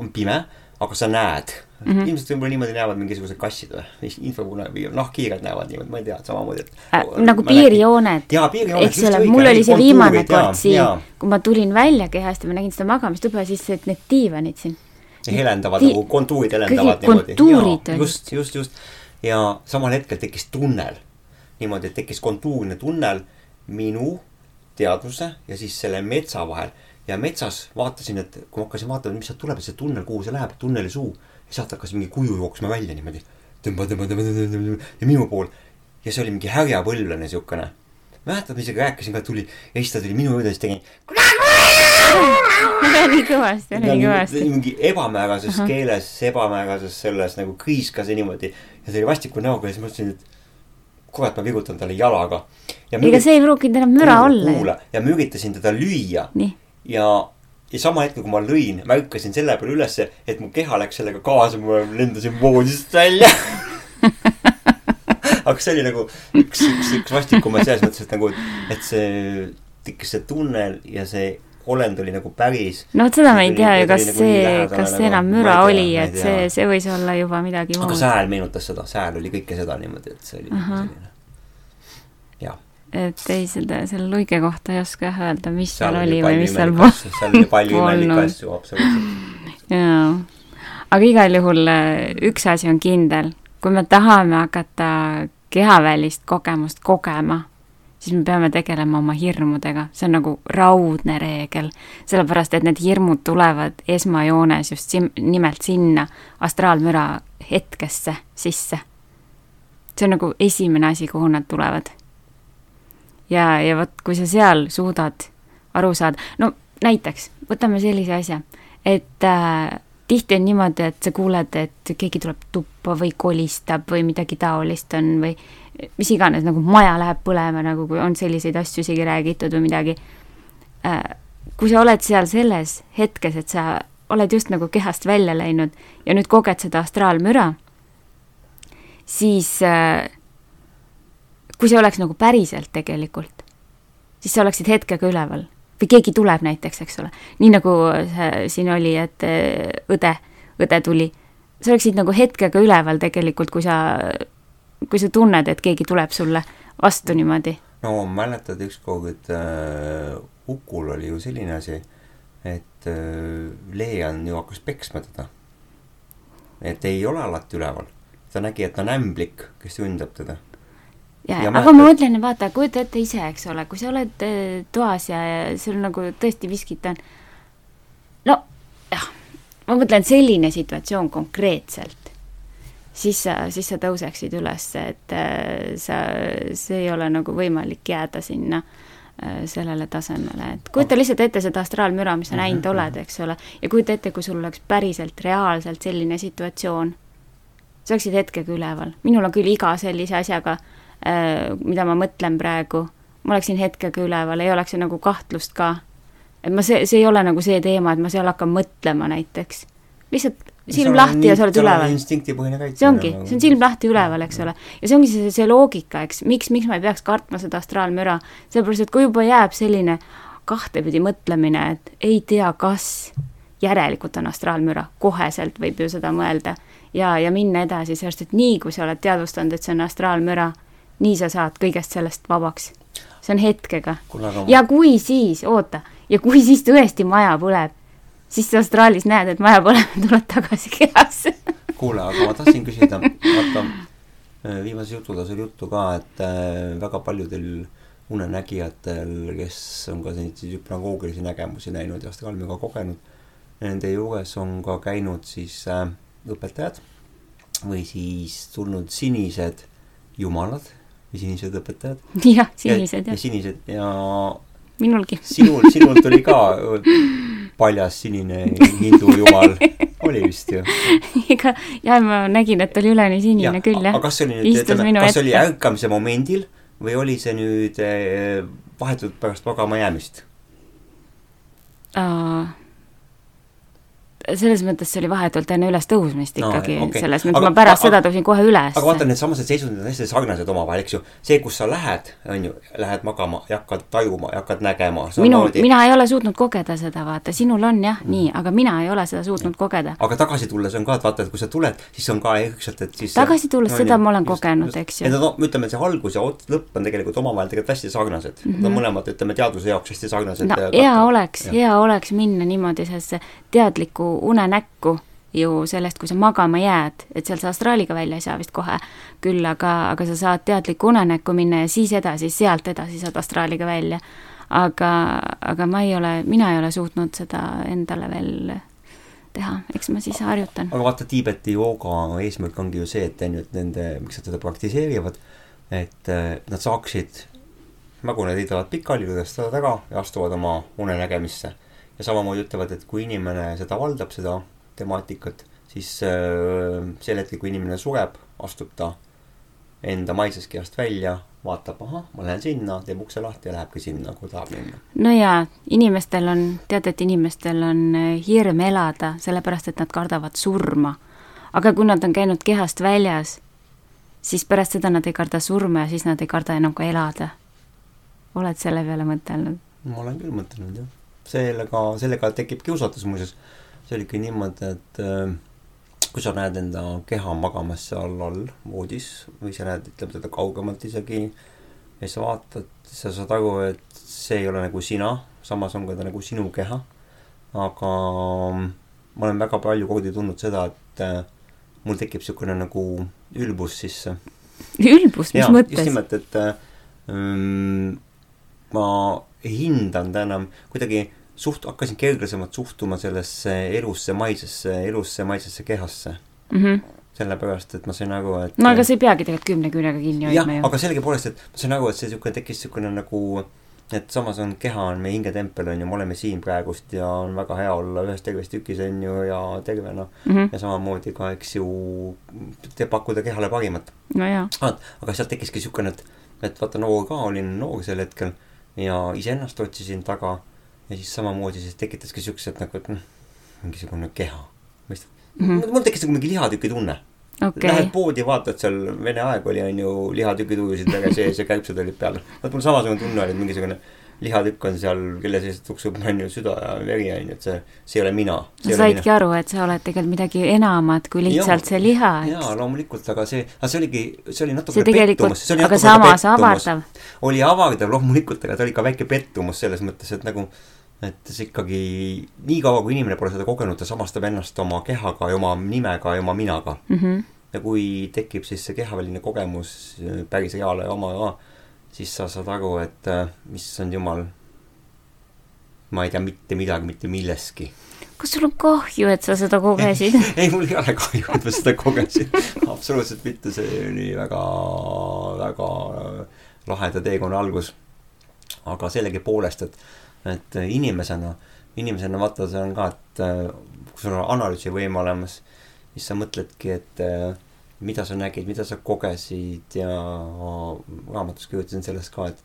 on pime, aga sa näed mm. -hmm. ilmselt võib-olla niimoodi näevad mingisugused kassid või infokune või nahkhiired näevad niimoodi, ma ei tea, samamoodi, et äh,. nagu piirjooned. eks ole, mul oli see viimane kord siin, kui ma tulin välja kehast ja ma nägin seda magamistuba, siis need diivanid siin. helendavad nagu kontuurid helendavad niimoodi. just, just, just. ja samal hetkel tekkis tunnel niimoodi, et tekkis kontuurne tunnel minu teadvuse ja siis selle metsa vahel. ja metsas vaatasin, et kui ma hakkasin vaatama, mis sealt tuleb, see tunnel, kuhu see läheb, tunneli suu. ja sealt hakkas mingi kuju jooksma välja niimoodi. tõmba, tõmba, tõmba, tõmba, tõmba ja minu pool. ja see oli mingi härjapõlvlane siukene. mäletad, ma isegi rääkisin ka, tuli ja siis ta tuli minu juurde, siis tegin. nii kõvasti, nii kõvasti. mingi ebamäärases uh -huh. keeles, ebamäärases selles nagu kriiskas ja niimoodi. ja see oli vastiku näoga ja siis mõtlesin, et kurat, ma vigutan talle jalaga. ega see ei pruukinud enam müra olla. kuula, ja ma üritasin teda lüüa. ja, ja sama hetkel, kui ma lõin, ma ärkasin selle peale ülesse, et mu keha läks sellega kaasa, ma lendasin voodist välja aga see oli nagu üks, üks, üks vastikumaid selles mõttes, et nagu, et see tekkis see tunnel ja see olend oli nagu päris. no vot seda ma ei tea ju, kas nagu see, kas see nagu, enam müra tea, oli, et see, see võis olla juba midagi muud. aga sääl meenutas seda, sääl oli kõike seda niimoodi, et see oli uh -huh. selline, jah. et ei, seda, selle luige kohta ei oska jah öelda, mis seal, seal oli või mis seal polnud. seal oli palju imelikke asju, absoluutselt. jaa, aga igal juhul äh, üks asi on kindel, kui me tahame hakata kehavälist kogemust kogema siis me peame tegelema oma hirmudega, see on nagu raudne reegel. sellepärast, et need hirmud tulevad esmajoones just sim-, nimelt sinna astraalmüra hetkesse sisse. see on nagu esimene asi, kuhu nad tulevad. ja, ja vot, kui sa seal suudad aru saada, no näiteks, võtame sellise asja, et äh, tihti on niimoodi, et sa kuuled, et keegi tuleb tuppa või kolistab või midagi taolist on või mis iganes, nagu maja läheb põlema, nagu kui on selliseid asju isegi räägitud või midagi. Äh, kui sa oled seal selles hetkes, et sa oled just nagu kehast välja läinud ja nüüd koged seda astraalmüra, siis äh, kui see oleks nagu päriselt tegelikult, siis sa oleksid hetkega üleval või keegi tuleb näiteks, eks ole, nii nagu siin oli, et äh, õde, õde tuli, sa oleksid nagu hetkega üleval tegelikult, kui sa kui sa tunned, et keegi tuleb sulle vastu niimoodi? no mäletad ükskord, et äh, Ukul oli ju selline asi, et äh, Leian ju hakkas peksma teda. et ei ole alati üleval. ta nägi, et on ämblik, kes ründab teda. Ja, ja, aga ma mõtlen, vaata, kujuta ette ise, eks ole, kui sa oled äh, toas ja, ja sul nagu tõesti viskid on. no jah, ma mõtlen selline situatsioon konkreetselt siis sa, siis sa tõuseksid üles, et äh, sa, see ei ole nagu võimalik jääda sinna äh, sellele tasemele, et kujuta lihtsalt ette seda astraalmüra, mis sa näinud oled, eks ole, ja kujuta ette, kui sul oleks päriselt reaalselt selline situatsioon. sa oleksid hetkega üleval, minul on küll iga sellise asjaga, äh, mida ma mõtlen praegu, ma oleksin hetkega üleval, ei oleks nagu kahtlust ka. et ma, see, see ei ole nagu see teema, et ma seal hakkan mõtlema näiteks. lihtsalt silm lahti ja sa oled üleval. instinktipõhine kaitse. see ongi, see on silm lahti üleval, eks ole. ja see ongi see, see loogika, eks, miks, miks ma ei peaks kartma seda astraalmüra, sellepärast et kui juba jääb selline kahtepidi mõtlemine, et ei tea, kas järelikult on astraalmüra, koheselt võib ju seda mõelda ja, ja minna edasi, sellepärast et nii, kui sa oled teadvustanud, et see on astraalmüra, nii sa saad kõigest sellest vabaks. see on hetkega. ja kui siis, oota, ja kui siis tõesti maja põleb siis sa astraalis näed, et maja põleb tuled tagasi kehasse kuule, aga ma tahtsin küsida, vaata äh, viimases jututoas oli juttu ka, et äh, väga paljudel unenägijatel, kes on ka selliseid hüpnagoogilisi nägemusi näinud ja astraalmiga kogenud, nende juures on ka käinud siis äh, õpetajad või siis tulnud sinised jumalad sinised õpetajad. jah, sinised ja, jah. sinised ja minulgi. sinul, sinul tuli ka paljas sinine hindu jumal, oli vist ju? ega, jah, ma nägin, et oli üleni sinine ja, küll, jah. aga kas see oli nüüd, ütleme, kas see oli ärkamise momendil või oli see nüüd eh, vahetult pärast magama jäämist? Selles mõttes see oli vahetult enne ülestõusmist ikkagi no,, okay. selles mõttes aga, ma pärast aga, seda tõusin kohe üles. aga vaata, need samased seisundid on hästi sarnased omavahel, eks ju. see, kus sa lähed, on ju, lähed magama ja hakkad tajuma ja hakkad nägema. minu, mina ei ole suutnud kogeda seda, vaata, sinul on jah mm., nii, aga mina ei ole seda suutnud ja. kogeda. aga tagasi tulles on ka, et vaata, et kui sa tuled, siis on ka ehk-, et siis tagasi tulles no,, seda ma olen just, kogenud, eks ju. no ütleme, see algus ja lõpp on tegelikult omavahel tegelikult hästi sarnased mm. -hmm. Nad on mõlemad, ütleme, teaduse jaoks hästi sarnased. no hea oleks, hea oleks minna niimoodi sellesse teadlikku unenäkku ju sellest, kui sa magama jääd, et seal sa astraaliga välja ei saa vist kohe, küll aga, aga sa saad teadlikku unenäkku minna ja siis edasi, sealt edasi saad astraaliga välja. aga, aga ma ei ole, mina ei ole suutnud seda endale veel teha, eks ma siis harjutan. aga vaata, Tiibeti jooga eesmärk ongi ju see, et on ju, et nende, miks nad seda praktiseerivad, et nad saaksid, nagu nad heidavad pikali, lõdvestavad ära ja astuvad oma unenägemisse ja samamoodi ütlevad, et kui inimene seda valdab, seda temaatikat, siis äh, sel hetkel, kui inimene sureb, astub ta enda maisest kehast välja, vaatab, ahah, ma lähen sinna, teeb ukse lahti ja lähebki sinna, kuhu tahab minna. no jaa, inimestel on, tead, et inimestel on äh, hirm elada, sellepärast et nad kardavad surma. aga kui nad on käinud kehast väljas, siis pärast seda nad ei karda surma ja siis nad ei karda enam ka elada. oled selle peale mõtelnud? ma olen küll mõtelnud, jah. Sellega, sellega tekib kiusatus muuseas. see oligi niimoodi, et äh, kui sa näed enda keha magamas seal all voodis või sa näed, ütleme teda kaugemalt isegi ja sa vaatad, sa saad aru, et see ei ole nagu sina, samas on ka ta nagu sinu keha. aga ma olen väga palju kordi tundnud seda, et äh, mul tekib niisugune nagu ülbus sisse. ülbus, mis Jaa, mõttes? just nimelt, et ähm, ma hindan ta enam kuidagi suht-, hakkasin kerglasemalt suhtuma sellesse elusse maisesse, elusse maisesse kehasse mm. -hmm. sellepärast, et ma sain aru, et no aga sa ei peagi tegelikult kümne küünega kinni hoidma, ju. aga sellegipoolest, et ma sain aru, et see niisugune tekkis niisugune nagu et samas on keha on meie hingetempel on ju, me oleme siin praegust ja on väga hea olla ühes terves tükis on ju ja tervena Mm -hmm. ja samamoodi ka eks ju te pakkuda kehale parimat no jaa, aga sealt tekkiski niisugune, et, et vaata noor ka olin noor sel hetkel ja iseennast otsisin taga ja siis samamoodi siis tekitaski siuksed nagu, et noh, mingisugune keha. mõistad mm? -hmm. mul tekkis nagu mingi lihatüki tunne okei Lähed poodi, vaatad seal Vene aeg oli, on ju, lihatükid ujusid vere sees ja käipsed olid peal. vot mul samasugune tunne oli, et mingisugune lihatükk on seal, kelle sees tuksub, on ju, süda ja veri, on ju, et see, see ei ole mina. sa saidki aru, et sa oled tegelikult midagi enamat kui lihtsalt Jaa. see liha, jaa, eks. loomulikult, aga see, aga see oligi, see oli natuke see tegelikult, aga natuke samas pettumus. oli avardav loomulikult, aga ta oli ka väike pettumus selles mõttes, et nagu, et see ikkagi niikaua, kui inimene pole seda kogenud, ta samastab ennast oma kehaga ja oma nimega ja oma minaga. Mm -hmm. ja kui tekib siis see kehaväline kogemus päris reaalne ja oma ka, siis sa saad aru, et äh, issand jumal, ma ei tea mitte midagi mitte millestki. kas sul on kahju, et sa seda kogesid? ei, mul ei ole kahju, et ma seda kogesin. absoluutselt mitte, see oli väga, väga laheda teekonna algus. aga sellegipoolest, et, et inimesena, inimesena vaata, see on ka, et äh, kui sul on analüüsivõime olemas, siis sa mõtledki, et äh, mida sa nägid, mida sa kogesid ja raamatus kirjutasin sellest ka, et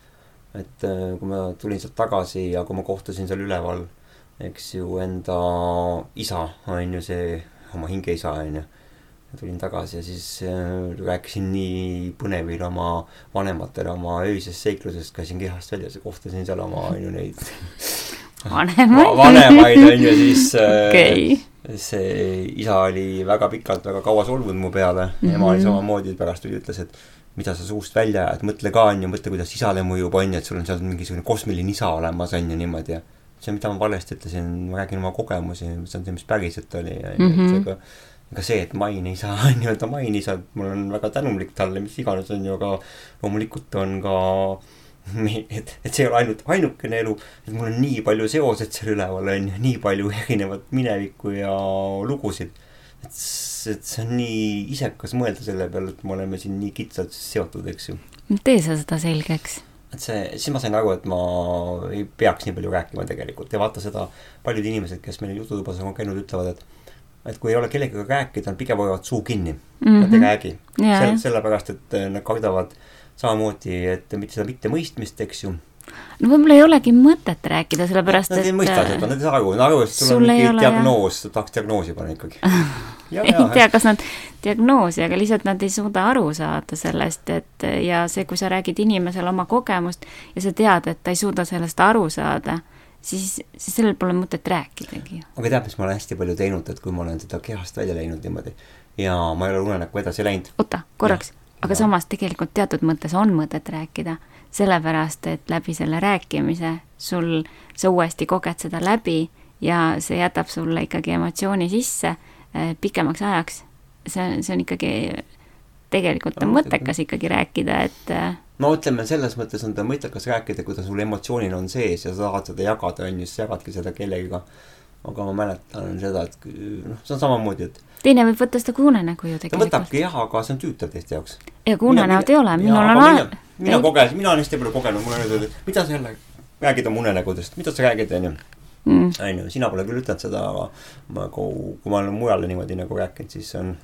et äh, kui ma tulin sealt tagasi ja kui ma kohtusin seal üleval, eks ju, enda isa on ju see, oma hingeisa on ju. tulin tagasi ja siis äh, rääkisin nii põnevil oma vanematele oma öisest seiklusest, käisin kehast väljas ja kohtasin seal oma on ju neid vanemaid? vanemaid on ju siis äh, okei, see isa oli väga pikalt, väga kaua solvunud mu peale mm, -hmm. ema oli Mhm. samamoodi, pärast tuli, ütles, et mida sa suust välja ajad, mõtle ka onju, mõtle, kuidas isale mõjub onju, et sul on seal mingisugune kosmiline isa olemas onju niimoodi ja see, mida ma valesti ütlesin, ma räägin oma kogemusi, see on see, mis päriselt oli onju, Mhm. et ega ega see, et main ei saa nii-öelda main ei saa, mul on väga tänulik talle, mis iganes on ju, aga loomulikult on ka et, et see ei ole ainult ainukene elu, et mul on nii palju seosed seal üleval on ju, nii palju erinevat minevikku ja lugusid. et, et see on nii isekas mõelda selle peale, et me oleme siin nii kitsalt seotud, eks ju. tee sa seda selgeks. et see, siis ma sain aru, et ma ei peaks nii palju rääkima tegelikult ja vaata seda, paljud inimesed, kes meil jututubas on käinud, ütlevad, et et kui ei ole kellegagi rääkida, nad pigem hoiavad suu kinni mm, -hmm. nad ei räägi. Jaa, Sel, jah. sellepärast, et nad kardavad samamoodi, et mitte seda mittemõistmist, eks ju. no võib-olla ei olegi mõtet rääkida, sellepärast Nad et ei mõista seda, nad ei saa aru, nad arvavad, et sul, on mingi jah. diagnoos, tahaks diagnoosi panna ikkagi. ei tea, kas nad diagnoosi, aga lihtsalt nad ei suuda aru saada sellest, et ja see, kui sa räägid inimesele oma kogemust ja sa tead, et ta ei suuda sellest aru saada, siis, siis sellel pole mõtet rääkidagi. aga tead, mis ma olen hästi palju teinud, et kui ma olen seda kehast välja läinud niimoodi ja ma ei ole unenäkku edasi läinud, oota, korraks, aga Jah. samas tegelikult teatud mõttes on mõtet rääkida, sellepärast et läbi selle rääkimise sul, sa uuesti koged seda läbi ja see jätab sulle ikkagi emotsiooni sisse eh, pikemaks ajaks. see, see on ikkagi, tegelikult on mõttekas ikkagi rääkida, et eh, no ütleme, selles mõttes on ta mõttekas rääkida, kui ta sul emotsioonil on sees ja sa tahad seda jagada, on ju, siis jagadki seda kellegiga. Aga ma mäletan seda, et kui- noh, see on samamoodi, et teine võib võtta seda kui unenägu ju tegelikult. võtabki jah, aga see on tüütav teiste jaoks. ja kui unenäod ei ole, minul on mina, mina kogesin, mina olen hästi palju kogenud, mul on öeldud, et mida sa jälle räägid oma unenägudest, mida sa räägid, onju. mm.. on ju, sina pole küll ütelnud seda, aga ma, kui ma olen mujale niimoodi nagu rääkinud, siis on,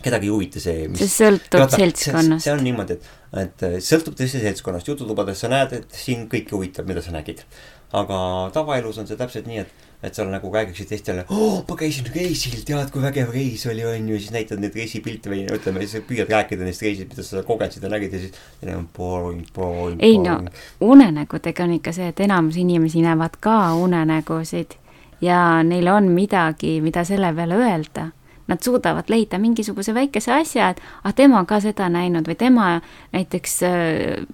kedagi ei huvita see, see sõltub Vaata, seltskonnast see. on niimoodi, et, et sõltub tõesti seltskonnast, jututubades sa näed, et siin kõiki huvitab, mida sa nägid. aga tavaelus on see täpselt nii, et, et sa nagu räägiksid teistele oh,, ma käisin reisil, tead, kui vägev reis oli, on ju, siis näitad neid reisipilte või ütleme, siis püüad rääkida neist reisidest, mida sa kogesid ja nägid ja siis neil on boring, boring, ei no boring. unenägudega on ikka see, et enamus inimesi näevad ka unenägusid ja neil on midagi, mida selle peale öelda. Nad suudavad leida mingisuguse väikese asja, et ah, tema on ka seda näinud või tema näiteks äh,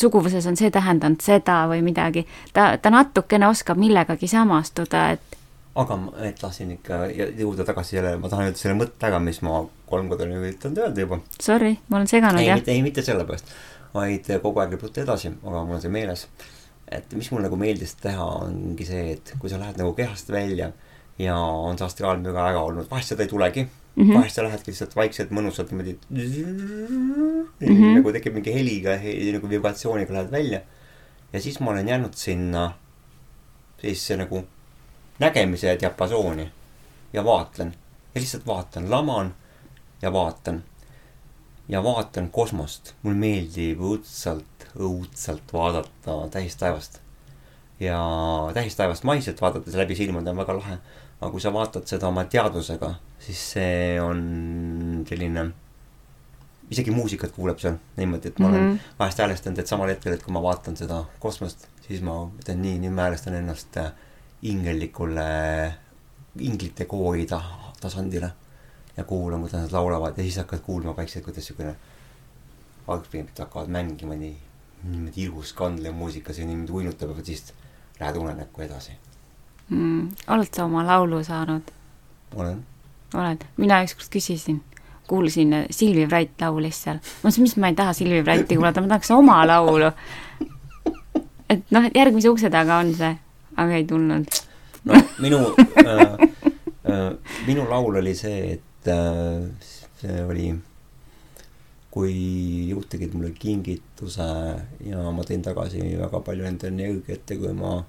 suguvõsas on see tähendanud seda või midagi. ta, ta natukene oskab millegagi samastuda, et aga ma tahtsin ikka jõ- jõuda tagasi sellele, ma tahan öelda selle mõtte ära, mis ma kolm korda olen üritanud öelda juba sorry, ma olen seganud ei, jah. ei mitte sellepärast, vaid kogu aeg võib võtta edasi, aga mul on see meeles. et mis mul nagu meeldis teha, ongi see, et kui sa lähed nagu kehast välja ja on see astraalmüra ära olnud, vahest seda ei tulegi mm. -hmm. vahest sa lähedki lihtsalt vaikselt mõnusalt niimoodi mm. -hmm. nagu tekib mingi heliga, nagu vibratsiooniga lähed välja. ja siis ma olen jäänud sinna sellisesse nagu nägemise diapasooni ja vaatlen ja lihtsalt vaatan, laman ja vaatan ja vaatan kosmost, mul meeldib õudselt, õudselt vaadata tähistaevast. ja tähistaevast maiselt vaadates läbi silmade on väga lahe. Aga kui sa vaatad seda oma teadvusega, siis see on selline, isegi muusikat kuuleb seal niimoodi, et ma mm -hmm. olen Mhm. vahest häälestanud, et samal hetkel, et kui ma vaatan seda kosmost, siis ma ütlen nii, nüüd ma häälestan ennast äh, ingellikule, inglite koori ta- tasandile ja kuulan, kuidas nad laulavad ja siis hakkad kuulma vaikselt, kuidas siukene algpeenid hakkavad mängima nii, niimoodi ilus kandlev muusika, see niimoodi uinutab ja siis lähed unenäkku edasi. mm,. oled sa oma laulu saanud? olen. oled, mina ükskord küsisin, kuulsin, Silvi Vrait laulis seal. ma mõtlesin, mis ma ei taha Silvi Vraiti kuulata, ma tahaks oma laulu. et noh, et järgmise ukse taga on see, aga ei tulnud. no minu äh,, äh, minu laul oli see, et äh, see oli, kui jõud tegid mulle kingituse ja ma tõin tagasi väga palju enda energiat ja kui ma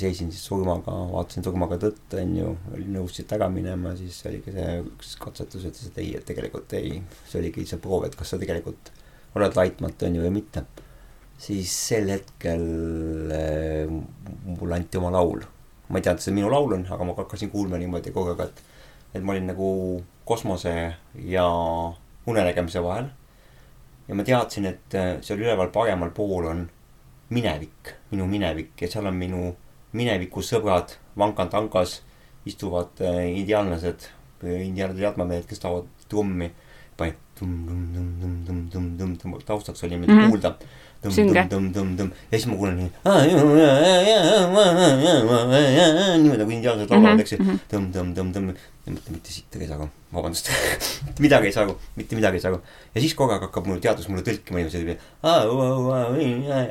seisin siis surmaga, vaatasin surmaga tõtt, on ju, olin nõus siit ära minema, siis oligi see üks katsetus, ütles, et ei, et tegelikult ei, see oligi see proov, et kas sa tegelikult oled laitmatu, on ju, või mitte. siis sel hetkel äh, mulle anti oma laul ma ei teadnud, see minu laul on, aga ma hakkasin kuulma niimoodi kogu aeg, et, et ma olin nagu kosmose ja unenägemise vahel. ja ma teadsin, et äh, seal üleval paremal pool on minevik, minu minevik ja seal on minu mineviku sõbrad vankan-tankas istuvad äh, indiaanlased, indiaanlased jadmamehed, kes laulavad trummi. panid tumm-tumm-tumm-tumm-tumm-tumm-tumm, taustaks oli niimoodi Mhm. kuulda. Sünge. tumm-tumm-tumm-tumm ja siis ma kuulen nii. niimoodi nagu indiaanlased laulavad, eks ju Mhm, mhm. tõmm-tõmm-tõmm-tõmm. mitte, sittagi ei saa aru, vabandust midagi ei saa aru, mitte midagi ei saa aru. ja siis kogu aeg hakkab mul teadus mulle tõlkima niimoodi,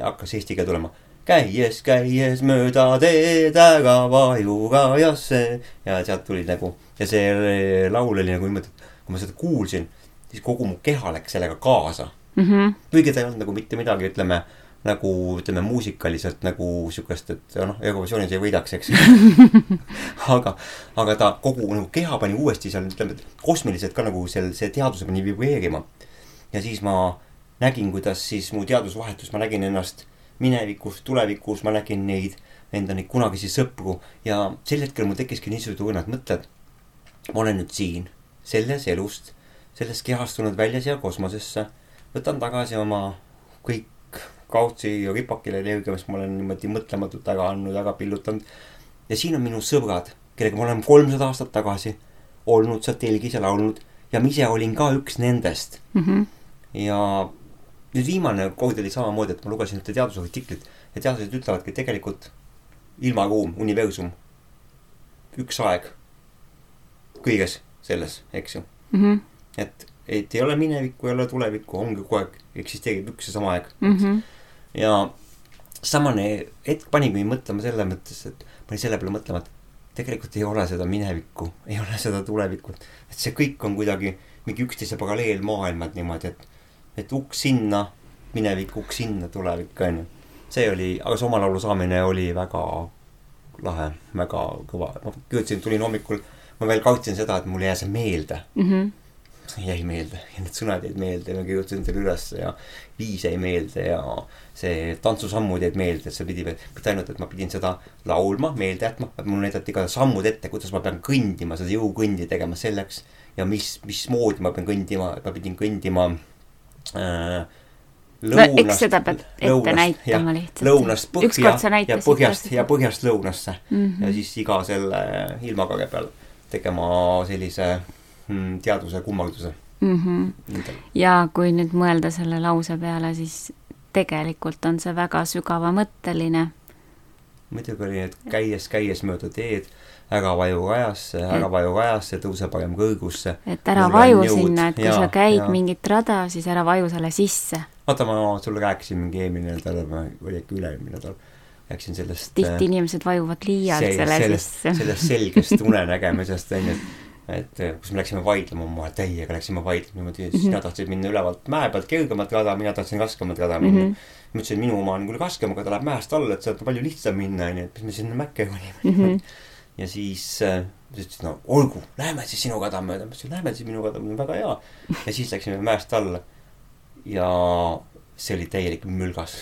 hakkas eesti keel tulema. käies, käies mööda teed ära vajurajasse ja sealt tuli nagu ja see laul oli nagu niimoodi, et kui ma seda kuulsin, siis kogu mu keha läks sellega kaasa Mhm. kuigi ta ei olnud nagu mitte midagi, ütleme nagu ütleme muusikaliselt nagu siukest, et noh, Eurovisioonis ei võidaks, eks aga, aga ta kogu nagu keha pani uuesti seal ütleme, kosmiliselt ka nagu seal see teaduse pani vibreerima. ja siis ma nägin, kuidas siis mu teadus vahetus, ma nägin ennast minevikus, tulevikus, ma nägin neid enda neid kunagisi sõpru ja sel hetkel mul tekkiski niisugused uinad mõtted. ma olen nüüd siin, selles elust, sellest kehast tulnud välja siia kosmosesse võtan tagasi oma kõik kaudsi ja ripakile energia, mis ma olen niimoodi mõtlematult ära andnud, ära pillutanud. ja siin on minu sõbrad, kellega ma olen kolmsada aastat tagasi olnud seal telgis ja laulnud ja ma ise olin ka üks nendest. Mhm. ja nüüd viimane kord oli samamoodi, et ma lugesin ühte teadusartiklit ja teadlased ütlevadki, et tegelikult ilmaruum, universum, üks aeg kõiges selles, eks ju Mhm. et, et ei ole minevikku, ei ole tulevikku, ongi kogu aeg eksisteerib üks ja sama aeg Mhm. ja samane hetk panigi mind mõtlema selle mõttes, et ma olin selle peale mõtlema, et tegelikult ei ole seda minevikku, ei ole seda tulevikku, et see kõik on kuidagi mingi üksteise paralleelmaailmad niimoodi, et, et uks sinna, minevik, uks sinna, tulevik, onju. see oli, aga see oma laulu saamine oli väga lahe, väga kõva, ma kujutasin, tulin hommikul, ma veel kartsin seda, et mul ei jää see meelde. mm. -hmm. jäi meelde ja need sõnad jäid meelde ja ma kirjutasin selle ülesse ja viis jäi meelde ja see tantsusammud jäid meelde, et see pidi, mitte ainult, et ma pidin seda laulma, meelde jätma, vaid mul näidati ka sammud ette, kuidas ma pean kõndima, seda jõukõndi tegema selleks ja mis, mismoodi ma pean kõndima, et ma pidin kõndima äh, no eks seda pead ette näitama lihtsalt. lõunast põhja ja põhjast ja põhjast lõunasse mm. -hmm. ja siis iga selle ilmakage peal tegema sellise mm, teadvuse kummarduse mm. -hmm. ja kui nüüd mõelda selle lause peale, siis tegelikult on see väga sügavamõtteline. muidugi oli, et käies, käies mööda teed, ära vaju rajasse, ära vaju rajasse, tõuse parem kõrgusse. et ära Mul on vaju sinna, et kui Jaa, sa käid jaa. mingit rada, siis ära vaju selle sisse. vaata, ma sulle rääkisin mingi eelmine nädal või äkki üle-eelmine nädal, rääkisin sellest. tihti inimesed vajuvad liialt selle sellest, sisse. sellest selgest unenägemisest onju, et, et kus me läksime vaidlema oma täiega, läksime vaidlema niimoodi, siis Mhm. sina tahtsid minna ülevalt mäe pealt kergemat rada, mina tahtsin raskemat rada minna mm. -hmm. ma ütlesin, minu oma on küll raskem, aga ta läheb mäest alla, et sealt on palju lihtsam minna onju, et mis me sinna mäkke kolime mm. -hmm. Ja siis äh, ta ütles, no olgu, lähme siis sinu rada mööda, ma ütlesin, lähme siis minu rada mööda, väga hea. ja siis läksime mäest alla ja see oli täielik mülgas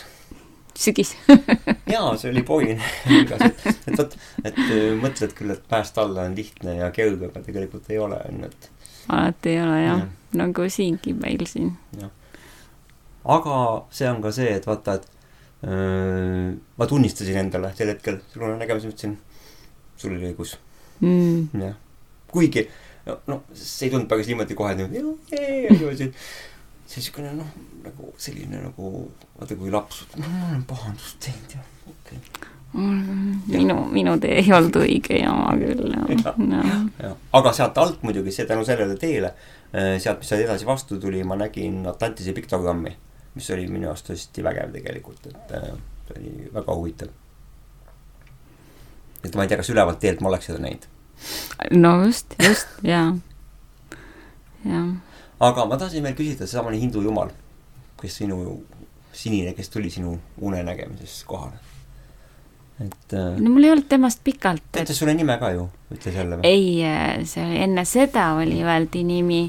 sügis. jaa, see oli poine. et, et vot, et öö, mõtled küll, et pääst alla on lihtne ja kerge, aga tegelikult ei ole, on ju, et alati ei ole jah Jah., nagu siingi meil siin. aga see on ka see, et vaata, et öö, ma tunnistasin endale sel hetkel, sul on nägemus, ütlesin, sul oli õigus, Mm. jah. kuigi no, no see ei tulnud päris niimoodi kohe niimoodi, see niisugune noh, nagu selline nagu, vaata kui laps, ma olen pahandust teinud ja okei okay.. minu, minu tee ei olnud õige jama küll jah no. jah, aga sealt alt muidugi see tänu sellele teele, sealt, mis edasi vastu tuli, ma nägin Atlantise piktogrammi, mis oli minu arust hästi vägev tegelikult, et äh, see oli väga huvitav. Et ma ei tea, kas ülevalt teelt ma oleks seda näinud. no just, just jaa, jah. aga ma tahtsin veel küsida, seesamane hindu jumal, kes sinu, sinine, kes tuli sinu unenägemises kohale. et äh, no mul ei olnud temast pikalt, ta et ütles sulle nime ka ju, ütles jälle või? ei, see oli enne seda oli öeldi nimi,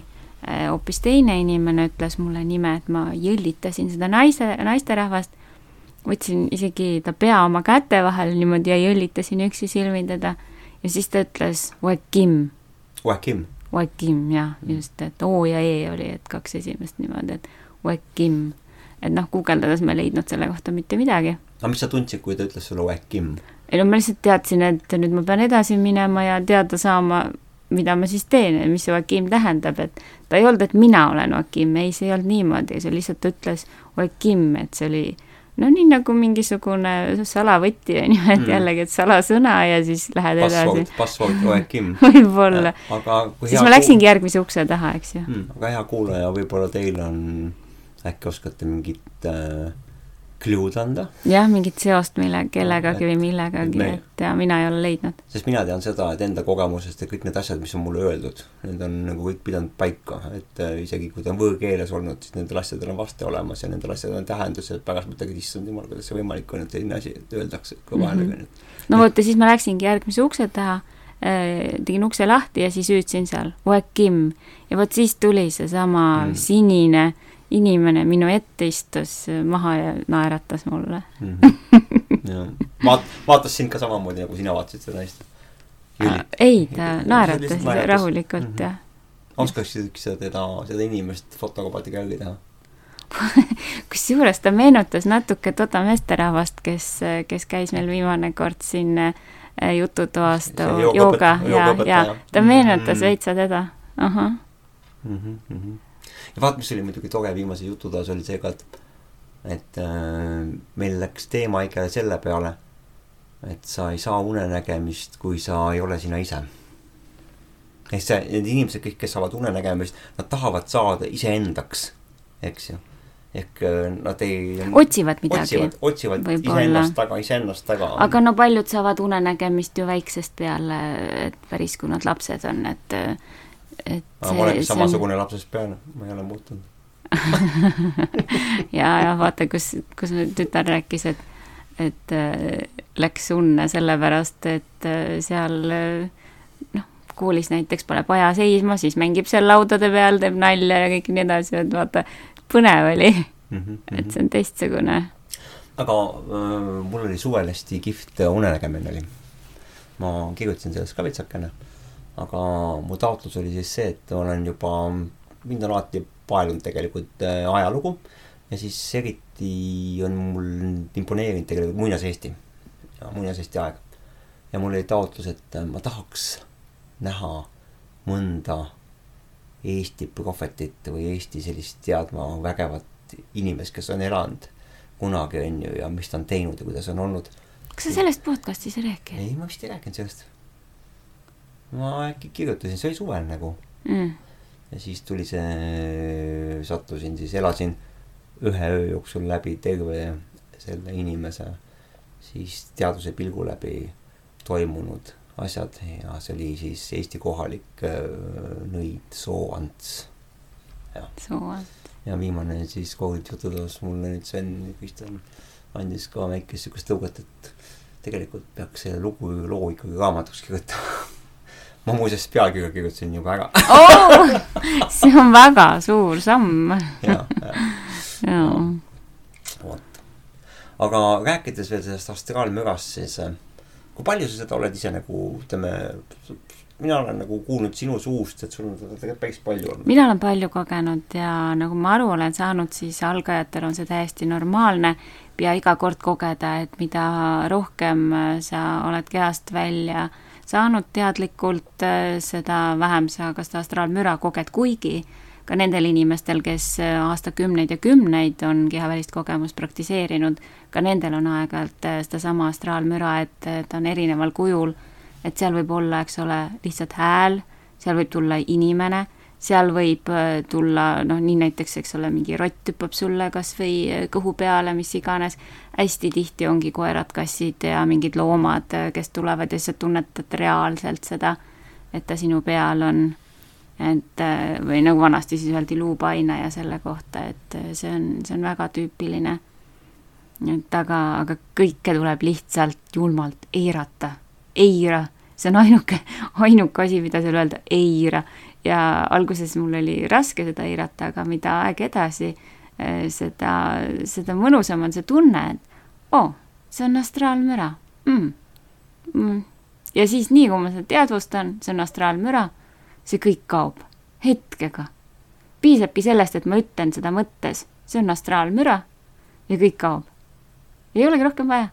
hoopis teine inimene ütles mulle nime, et ma jõllitasin seda naise, naisterahvast, võtsin isegi ta pea oma käte vahel niimoodi ja jõllitasin üksi silmi teda. Ja siis ta ütles Joakim, Joakim, Joakim jah, just, et O ja E oli, et kaks esimest niimoodi, et Joakim. et noh, guugeldades ma ei leidnud selle kohta mitte midagi. Aga mis sa tundsid, kui ta ütles sulle Joakim? ei no ma lihtsalt teadsin, et nüüd ma pean edasi minema ja teada saama, mida ma siis teen ja mis see Joakim tähendab, et ta ei olnud, et mina olen Joakim, ei, see ei olnud niimoodi, see lihtsalt ütles Joakim, et see oli no nii nagu mingisugune salavõti on ju, et Mm. jällegi, et salasõna ja siis lähed edasi password, password Joakim. võib-olla. siis ma läksingi järgmise ukse taha, eks ju. hmm,. aga hea kuulaja, võib-olla teil on, äkki oskate mingit äh, clue'd anda, jah, mingit seost mille, kellegagi või millegagi, et ja mina ei ole leidnud. sest mina tean seda, et enda kogemusest, et kõik need asjad, mis on mulle öeldud, need on nagu kõik pidanud paika, et äh, isegi kui ta on võõrkeeles olnud, siis nendel asjadel on vaste olemas ja nendel asjadel on tähendus ja pärast mõtled, et issand jumal, kuidas see võimalik on, et selline asi öeldakse kõva häälega Mhm. mm. no vot, ja siis ma läksingi järgmise ukse taha, tegin ukse lahti ja siis hüüdsin seal ja vot siis tuli seesama mm. sinine inimene minu ette istus maha ja naeratas mulle. -hmm. ja vaat-, vaatas sind ka samamoodi, nagu sina vaatasid seda naist. ei, ta naeratas naeratas. rahulikult Mhm. mm -hmm. jah. oskaksid sa teda, seda inimest fotokabaatiga järgi teha? kusjuures ta meenutas natuke Toda meesterahvast, kes, kes käis meil viimane kord siin äh, jututoast See jooga ja, ja ta meenutas Mm. veitsa teda, ahah. Ja vaat, mis oli muidugi tore viimase jutu taas, oli see ka, et, et äh, meil läks teema ikka selle peale, et sa ei saa unenägemist, kui sa ei ole sina ise. ehk see, need inimesed kõik, kes saavad unenägemist, nad tahavad saada iseendaks, eks ju. ehk äh, nad ei. otsivad midagi otsivad, otsivad iseennast taga, iseennast taga. aga no paljud saavad unenägemist ju väiksest peale, et päris kui nad lapsed on, et, et ma olengi samasugune lapsest peale, ma ei ole muutunud. ja, ja vaata, kus, kus nüüd tütar rääkis, et et äh, läks unne sellepärast, et äh, seal äh, noh, koolis näiteks paneb aja seisma, siis mängib seal laudade peal, teeb nalja ja kõik nii edasi, et vaata, põnev oli mm. -hmm. et see on teistsugune. aga äh, mul oli suvel hästi kihvt unenägemine oli. ma kirjutasin sellest ka vitsakene, aga mu taotlus oli siis see, et olen juba, mind on alati paelunud tegelikult äh, ajalugu ja siis eriti on mul imponeerinud tegelikult muinaseesti ja muinaseesti aeg. ja mul oli taotlus, et ma tahaks näha mõnda Eesti prohvetit või Eesti sellist teadma vägevat inimest, kes on elanud kunagi, on ju, ja mis ta on teinud ja kuidas on olnud. kas sa sellest podcast'is ei rääkinud? ei, ma vist ei rääkinud sellest. Ma äkki kirjutasin, see oli suvel nagu mm. ja siis tuli see, sattusin siis, elasin ühe öö jooksul läbi terve selle inimese siis teaduse pilgu läbi toimunud asjad ja see oli siis Eesti kohalik äh, nõid Soo-Ants. Soo-Ants. ja viimane siis Covid jututoas mulle nüüd Sven Kristjan andis ka väikest siukest tõuget, et tegelikult peaks selle lugu, loo ikkagi raamatuks kirjutama ma muuseas pealkirja kirjutasin juba ära oh, see on väga suur samm. ja, ja vot. aga rääkides veel sellest astraalmürast, siis äh, kui palju sa seda oled ise nagu, ütleme, mina olen nagu kuulnud sinu suust, et sul on seda tegelikult päris palju olnud. mina olen palju kogenud ja nagu ma aru olen saanud, siis algajatel on see täiesti normaalne ja iga kord kogeda, et mida rohkem äh, sa oled kehast välja saanud teadlikult, äh, seda vähem sa ka seda astraalmüra koged, kuigi ka nendel inimestel, kes äh, aastakümneid ja kümneid on kehavälist kogemust praktiseerinud, ka nendel on aeg-ajalt äh, sedasama astraalmüra, et ta on erineval kujul, et seal võib olla, eks ole, lihtsalt hääl, seal võib tulla inimene, seal võib tulla noh, nii näiteks, eks ole, mingi rott hüppab sulle kas või kõhu peale, mis iganes, hästi tihti ongi koerad, kassid ja mingid loomad, kes tulevad ja sa tunnetad reaalselt seda, et ta sinu peal on et või nagu vanasti siis öeldi luupainaja selle kohta, et see on, see on väga tüüpiline. et aga, aga kõike tuleb lihtsalt julmalt eirata, eira, see on ainuke, ainuke asi, mida seal öelda, eira. ja alguses mul oli raske seda eirata, aga mida aeg edasi, seda, seda mõnusam on see tunne, et oo oh,, see on astraalmüra mm.. Mm. ja siis nii, kui ma seda teadvustan, see on astraalmüra see kõik kaob hetkega. piisabki sellest, et ma ütlen seda mõttes, see on astraalmüra ja kõik kaob. ei olegi rohkem vaja.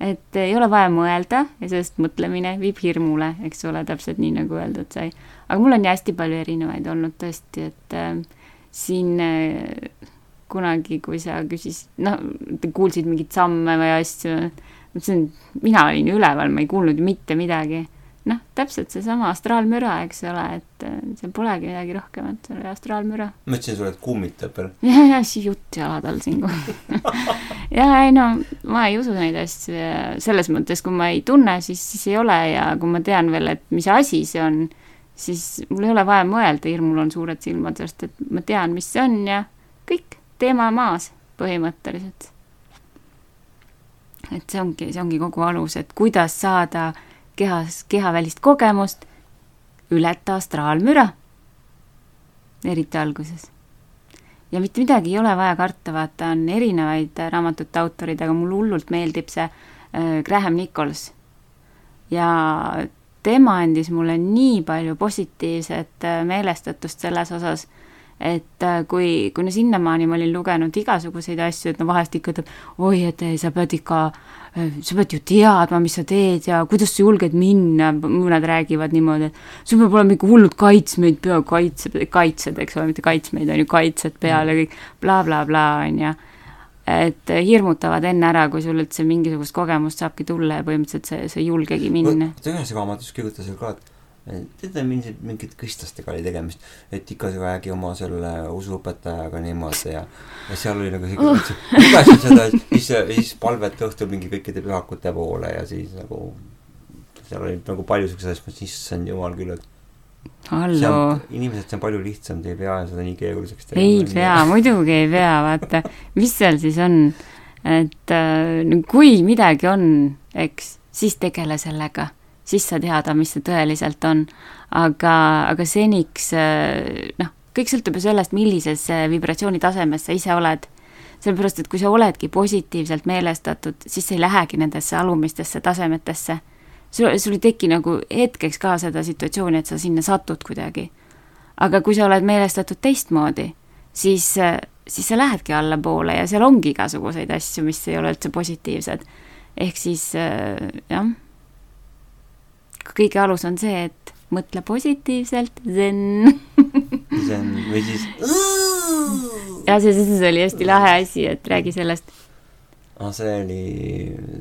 et ei ole vaja mõelda ja sellest mõtlemine viib hirmule, eks ole, täpselt nii nagu öeldud sai. aga mul on ju hästi palju erinevaid olnud tõesti, et äh, siin äh, kunagi, kui sa küsisid, noh, kuulsid mingeid samme või asju, mõtlesin, mina olin üleval, ma ei kuulnud ju mitte midagi noh, täpselt seesama astraalmüra, eks ole, et äh, seal polegi midagi rohkemat, see oli astraalmüra. ma ütlesin sulle, et kummitab veel. ja, ja siis jutt jalad all siin kohe ja ei no, ma ei usu neid asju ja selles mõttes, kui ma ei tunne, siis, siis ei ole ja kui ma tean veel, et mis asi see on, siis mul ei ole vaja mõelda, hirmul on suured silmad, sest et ma tean, mis see on ja kõik, teema maas põhimõtteliselt. et see ongi, see ongi kogu alus, et kuidas saada kehas, kehavälist kogemust, ületa astraalmüra. eriti alguses. ja mitte midagi ei ole vaja karta, vaata, on erinevaid raamatute autorid, aga mulle hullult meeldib see äh, Graham Nichols. ja tema andis mulle nii palju positiivset äh, meelestatust selles osas et äh, kui, kui no sinnamaani ma olin lugenud igasuguseid asju, et no vahest ikka ütleb, oi, et sa pead ikka, äh, sa pead ju teadma, mis sa teed ja kuidas sa julged minna, mõned räägivad niimoodi, et sul peab olema ikka hullud kaitsmeid peal, kaitsed, kaitsed, eks ole, mitte kaitsmeid, on ju, kaitsed peal ja kõik blablabla bla, bla, on ju. Et hirmutavad enne ära, kui sul üldse mingisugust kogemust saabki tulla ja põhimõtteliselt sa, sa ei julgegi minna. ühes raamatus kirjutas ka, et tead, mingid, mingid kõstlastega oli tegemist, et ikka räägi oma selle usuõpetajaga niimoodi ja, ja seal oli nagu siuke uh., lugesin seda, siis, siis palveta õhtul mingi kõikide pühakute poole ja siis nagu seal oli nagu palju siukseid asju, issand jumal küll, et hallo. inimesed, see on palju lihtsam, te ei pea seda nii keeruliseks tegema. ei pea, muidugi ei pea, vaata, mis seal siis on et äh, kui midagi on, eks, siis tegele sellega, siis sa teada, mis see tõeliselt on. aga, aga seniks äh, noh, kõik sõltub ju sellest, millises vibratsioonitasemes sa ise oled. sellepärast, et kui sa oledki positiivselt meelestatud, siis sa ei lähegi nendesse alumistesse tasemetesse. sul, sul ei teki nagu hetkeks ka seda situatsiooni, et sa sinna satud kuidagi. aga kui sa oled meelestatud teistmoodi, siis siis sa lähedki allapoole ja seal ongi igasuguseid asju, mis ei ole üldse positiivsed. ehk siis äh, jah, kõige alus on see, et mõtle positiivselt, zen zen või siis ja see, see oli hästi lahe asi, et räägi sellest. ah, see oli,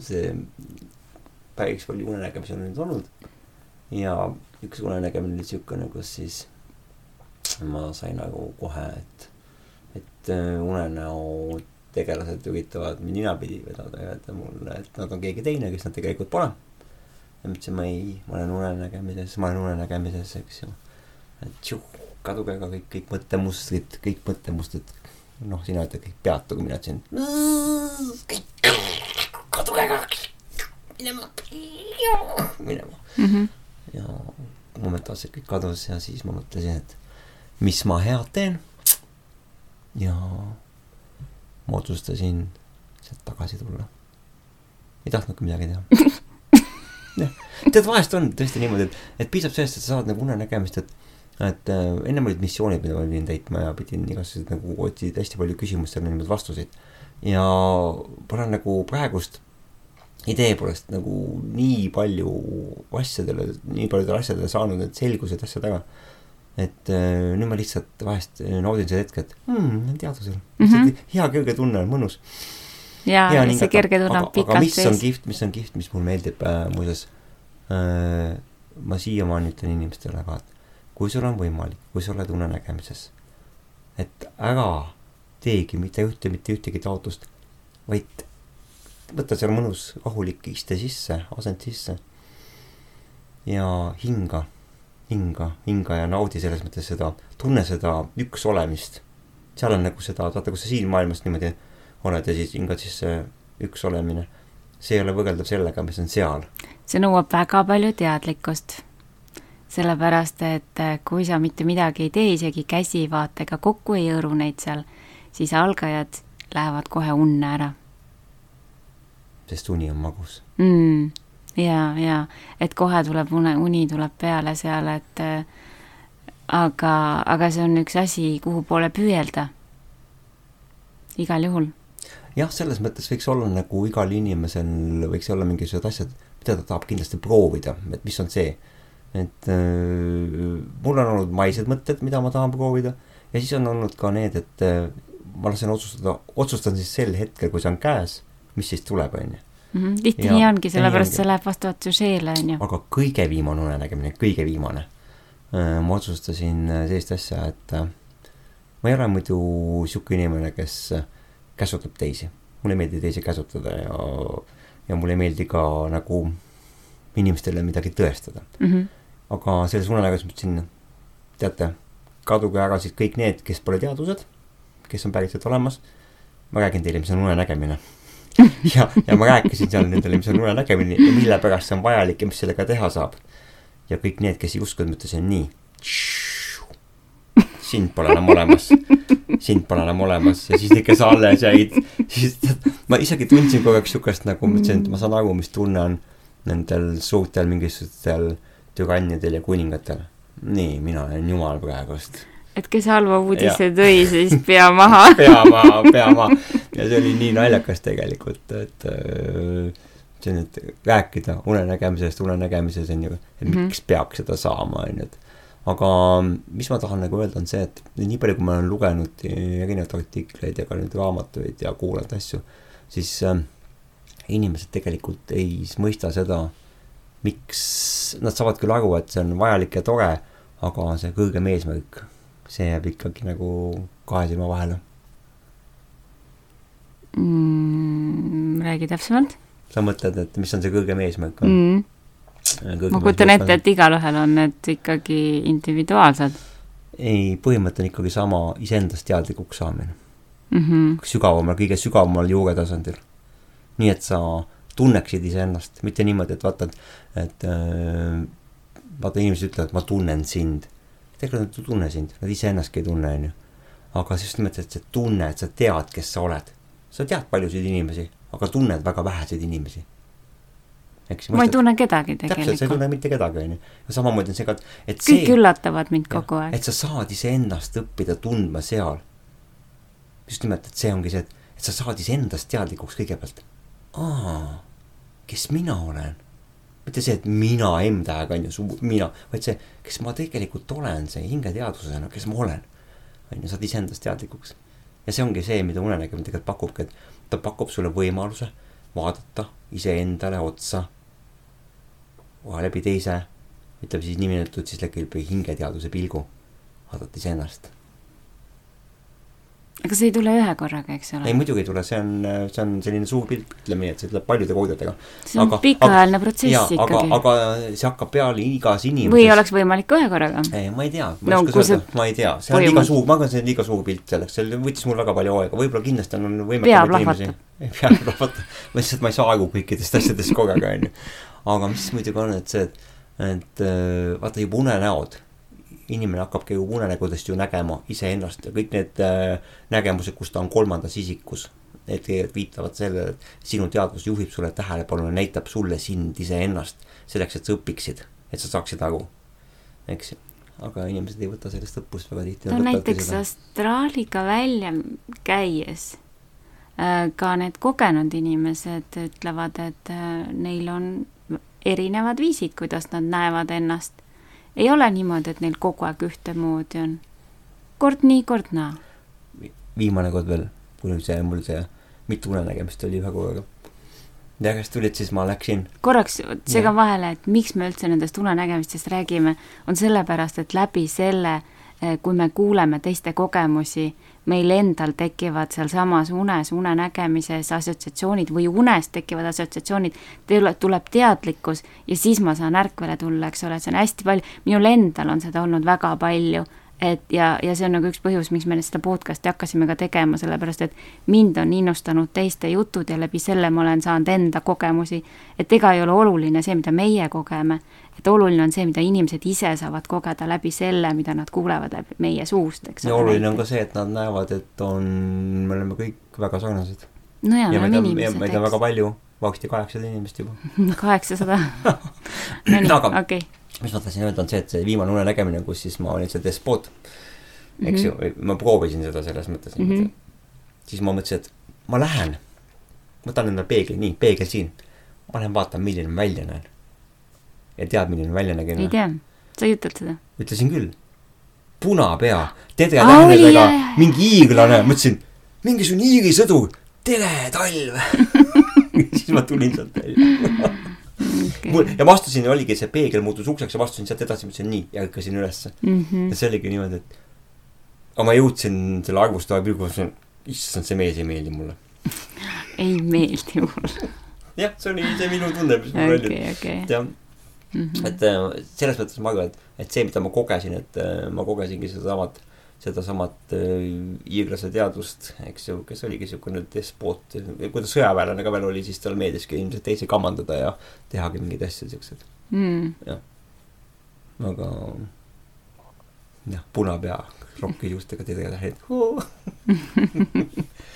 see päris palju unenägemisi on nüüd olnud ja üks unenägemine oli niisugune, kus siis ma sain nagu kohe, et et äh, unenäo tegelased üritavad mind ninapidi vedada ja öelda mulle, et nad on keegi teine, kes nad tegelikult pole. Ja ma ütlesin, ma ei, ma olen unenägemises, ma olen unenägemises, eks ju. et tšuh, kaduge ka kõik, kõik mõttemustrid, kõik mõttemustrid. noh, sina ütled kõik peatuge, mina ütlesin. kaduge ka, minema, minema mm. -hmm. ja momentaalselt kõik kadus ja siis ma mõtlesin, et mis ma head teen ja ma otsustasin sealt tagasi tulla. ei tahtnudki midagi teha. tead, vahest on tõesti niimoodi, et, et piisab sellest, et sa saad nagu unenägemist, et et äh, ennem olid missioonid, mida ma pidin täitma ja pidin igasuguseid nagu otsida hästi palju küsimustele niimoodi vastuseid. ja ma olen nagu praegust idee poolest nagu nii palju asjadele, nii paljudele asjadele saanud need selgused asjad ära et äh, nüüd ma lihtsalt vahest naudin seda hetke, et hmm, teadusel mm, -hmm. hea kerge tunne on mõnus. Ja, ja see kerge tunne on pikalt sees. mis on kihvt, mis on kihvt, mis mulle meeldib äh, muuseas äh,. ma siiamaani ütlen inimestele ka, et kui sul on võimalik, kui sa oled unenägemises, et ära teegi mitte ühte, mitte ühtegi taotlust, vaid võta seal mõnus rahulik iste sisse, asend sisse ja hinga hinga, hinga ja naudi selles mõttes seda, tunne seda üks olemist. seal on nagu seda, vaata, kus sa siin maailmas niimoodi oled ja siis hingad sisse üks olemine. see ei ole võrreldav sellega, mis on seal. see nõuab väga palju teadlikkust. sellepärast, et eh, kui sa mitte midagi ei tee, isegi käsivaatega kokku ei hõõru neid seal, siis algajad lähevad kohe unne ära. sest uni on magus mm ja, ja et kohe tuleb une, uni tuleb peale seal, et äh, aga, aga see on üks asi, kuhu poole püüelda. igal juhul. Jah, selles mõttes võiks olla nagu igal inimesel võiks olla mingisugused asjad, mida ta tahab kindlasti proovida, et mis on see. et äh, mul on olnud maised mõtted, mida ma tahan proovida ja siis on olnud ka need, et äh, ma lasen otsustada, otsustan siis sel hetkel, kui see on käes, mis siis tuleb, on ju mm. -hmm. tihti ja, nii ongi, sellepärast see läheb vastavalt süžeele, on ju. aga kõige viimane unenägemine, kõige viimane. Äh, ma otsustasin äh, sellist asja, et äh, ma ei ole muidu sihuke inimene, kes käsutab teisi. mulle ei meeldi teisi käsutada ja, ja mulle ei meeldi ka nagu inimestele midagi tõestada mm. -hmm. aga selles unenägemuses mõtlesin, teate, kaduge ära siis kõik need, kes pole teadused, kes on päriselt olemas. ma räägin teile, mis on unenägemine ja, ja ma rääkisin seal nendele, mis on unenägemine ja mille pärast see on vajalik ja mis sellega teha saab. ja kõik need, kes ei uskunud, ma ütlesin nii. Sind pole enam olemas, sind pole enam olemas ja siis need, kes alles jäid, siis ma isegi tundsin kogu aeg siukest nagu, mõtlesin, et ma saan aru, mis tunne on nendel suurtel mingisugustel türannidel ja kuningatel. nii, mina olen jumal praegust et kes halva uudise tõi, siis pea maha pea maha, pea maha. ja see oli nii naljakas tegelikult, et äh, see on, et rääkida unenägemisest, unenägemises on ju, et mm -hmm. miks peaks seda saama, on ju, et aga mis ma tahan nagu öelda, on see, et nii palju, kui ma olen lugenud erinevaid artikleid ja ka neid raamatuid ja kuulanud asju, siis äh, inimesed tegelikult ei mõista seda, miks, nad saavad küll aru, et see on vajalik ja tore, aga see kõrgem eesmärk see jääb ikkagi nagu kahe silma vahele mm,. räägi täpsemalt. sa mõtled, et mis on see kõrgem eesmärk mm.? Ma kujutan ette, et igalühel on need ikkagi individuaalsed. ei, põhimõte on ikkagi sama, iseendast teadlikuks saamine mm. -hmm. sügavamal, kõige sügavamal juuretasandil nii et sa tunneksid iseennast, mitte niimoodi, et vaata, et, et äh, vaata, inimesed ütlevad, ma tunnen sind. tegelikult nad ei tunne sind, nad iseennastki ei tunne, onju. aga just nimelt, et see tunne, et sa tead, kes sa oled. sa tead paljusid inimesi, aga tunned väga väheseid inimesi. Eks. ma ei tunne kedagi tegelikult. täpselt, sa ei tunne mitte kedagi, onju. ja samamoodi on see ka, et kõik see, üllatavad mind kogu aeg. et sa saad iseennast õppida tundma seal. just nimelt, et see ongi see, et, et sa saad iseendast teadlikuks kõigepealt aa, kes mina olen. mitte see, et mina M-tähega on ju, su mina, vaid see, kes ma tegelikult olen, see hingeteadvusena, kes ma olen. on ju, saad iseendast teadlikuks. ja see ongi see, mida unenägemine tegelikult pakubki, et ta pakub sulle võimaluse vaadata iseendale otsa kohe läbi teise, ütleme siis nimetatud siis läbi hingeteadvuse pilgu, vaadata iseennast aga see ei tule ühe korraga, eks ole? ei, muidugi ei tule, see on, see on selline suur pilt, ütleme nii, et see tuleb paljude koodidega. see on pikaajaline protsess jaa, ikkagi. aga, aga see hakkab peale igas inimeses. või oleks võimalik ühe korraga? ei, ma ei tea, ma ei no, oska öelda, ma ei tea, see on liiga suur, ma arvan, see on liiga suur pilt selleks, see võttis mul väga palju aega, võib-olla kindlasti on võimekaid inimesi. pea plahvatab. ma lihtsalt, ma ei saa aegu kõikidest asjadest kogu aeg, onju. Aga mis muidugi on, et see, et, et vaata juba unenäod inimene hakkabki ju unenägudest ju nägema iseennast ja kõik need äh, nägemused, kus ta on kolmandas isikus. Need tegelikult viitavad sellele, et sinu teadvus juhib sulle tähelepanu ja näitab sulle sind iseennast. selleks, et sa õpiksid, et sa saaksid aru, eks ju aga inimesed ei võta sellest õppust väga tihti. no näiteks astraaliga välja käies äh, ka need kogenud inimesed ütlevad, et äh, neil on erinevad viisid, kuidas nad näevad ennast ei ole niimoodi, et neil kogu aeg ühtemoodi on. kord nii, kord naa. viimane kord veel, mul see, mul see mitu unenägemist oli ühe korraga. ja kes tulid, siis ma läksin. korraks segan vahele, et miks me üldse nendest unenägemistest räägime, on sellepärast, et läbi selle, kui me kuuleme teiste kogemusi, meil endal tekivad sealsamas unes, unenägemises assotsiatsioonid või unes tekivad assotsiatsioonid, tuleb teadlikkus ja siis ma saan ärkvele tulla, eks ole, see on hästi palju, minul endal on seda olnud väga palju, et ja, ja see on nagu üks põhjus, miks me seda podcast'i hakkasime ka tegema, sellepärast et mind on innustanud teiste jutud ja läbi selle ma olen saanud enda kogemusi, et ega ei ole oluline see, mida meie kogeme, et oluline on see, mida inimesed ise saavad kogeda läbi selle, mida nad kuulevad läbi meie suust, eks. ja oluline on ka see, et nad näevad, et on, me oleme kõik väga sarnased. no ja, me oleme inimesed, eks. meid on väga palju, varsti kaheksasada inimest juba. kaheksasada no nii, okei okay. Mis ma tahtsin öelda, on see, et see viimane unenägemine, kus siis ma olin see despoot, eks mm -hmm. ju, ma proovisin seda selles mõttes mm, -hmm. siis ma mõtlesin, et ma lähen, võtan endale peegli, nii, peegel siin, ma lähen vaatan, milline ma välja näen ja tead, milline välja nägin? ei tea, sa ei ütelnud seda? ütlesin küll. punapea, tedretähnedega, mingi hiiglane, mõtlesin, mingisugune Iiri sõdur, tere talv siis ma tulin sealt välja. mul ja ma astusin, oligi see peegel muutus ukseks ja ma astusin sealt edasi, mõtlesin nii ja hõikasin ülesse mm. -hmm. ja see oligi niimoodi, et aga ma jõudsin selle arvustava pilguga, mõtlesin, issand, see mees ei meeldi mulle ei meeldi mulle jah, see oli see minu tunne, mis mul okay, oli okay.. jah mm. -hmm. et äh, selles mõttes ma arvan, et, et see, mida ma kogesin, et äh, ma kogesingi sedasamat, sedasamat äh, hiiglase teadvust, eks ju, kes oligi niisugune despoot. kui ta sõjaväelane ka veel oli, siis tal meeldiski ilmselt teisi kamandada ja tehagi mingeid asju siukseid mm.. jah, aga jah, punapea, rokkijuustega tedretähed ähm,.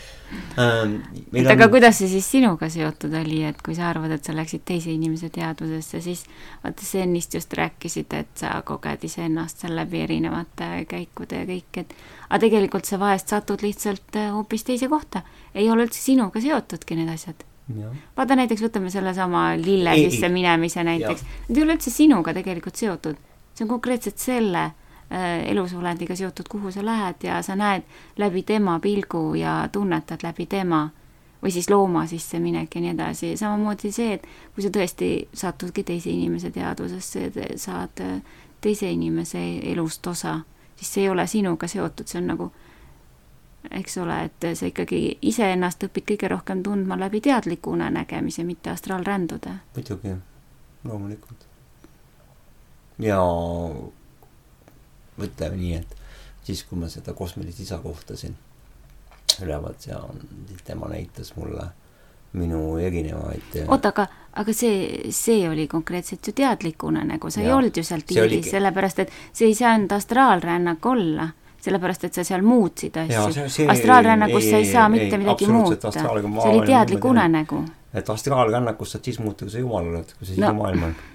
et aga on... kuidas see siis sinuga seotud oli, et kui sa arvad, et sa läksid teise inimese teadvusesse, siis vaata, sa ennist just rääkisid, et sa koged iseennast seal läbi erinevate käikude ja kõik, et aga tegelikult sa vahest satud lihtsalt äh, hoopis teise kohta. ei ole üldse sinuga seotudki need asjad. vaata näiteks võtame sellesama lille sisse minemise näiteks, need ei ole üldse sinuga tegelikult seotud, see on konkreetselt selle Äh, elusolendiga seotud, kuhu sa lähed ja sa näed läbi tema pilgu ja tunnetad läbi tema või siis looma sisse minek ja nii edasi, samamoodi see, et kui sa tõesti satudki teise inimese teadvusesse, saad äh, teise inimese elust osa, siis see ei ole sinuga seotud, see on nagu eks ole, et sa ikkagi iseennast õpid kõige rohkem tundma läbi teadliku unenägemise, mitte astraalrändude. muidugi, loomulikult. ja ütleme nii, et siis, kui ma seda kosmilist isa kohtasin ülevalt ja tema näitas mulle minu erinevaid oota, aga, aga see, see oli konkreetselt ju teadlik unenägu, sa ei olnud ju seal tiiris, oligi... sellepärast et see ei saanud astraalrännak olla sellepärast, et sa seal muutsid asju. astraalrännakus sa ei saa mitte ei, midagi muuta. see oli teadlik unenägu. et astraalrännakus saad siis muuta, kui sa jumal oled, kui sa siis no. maailm oled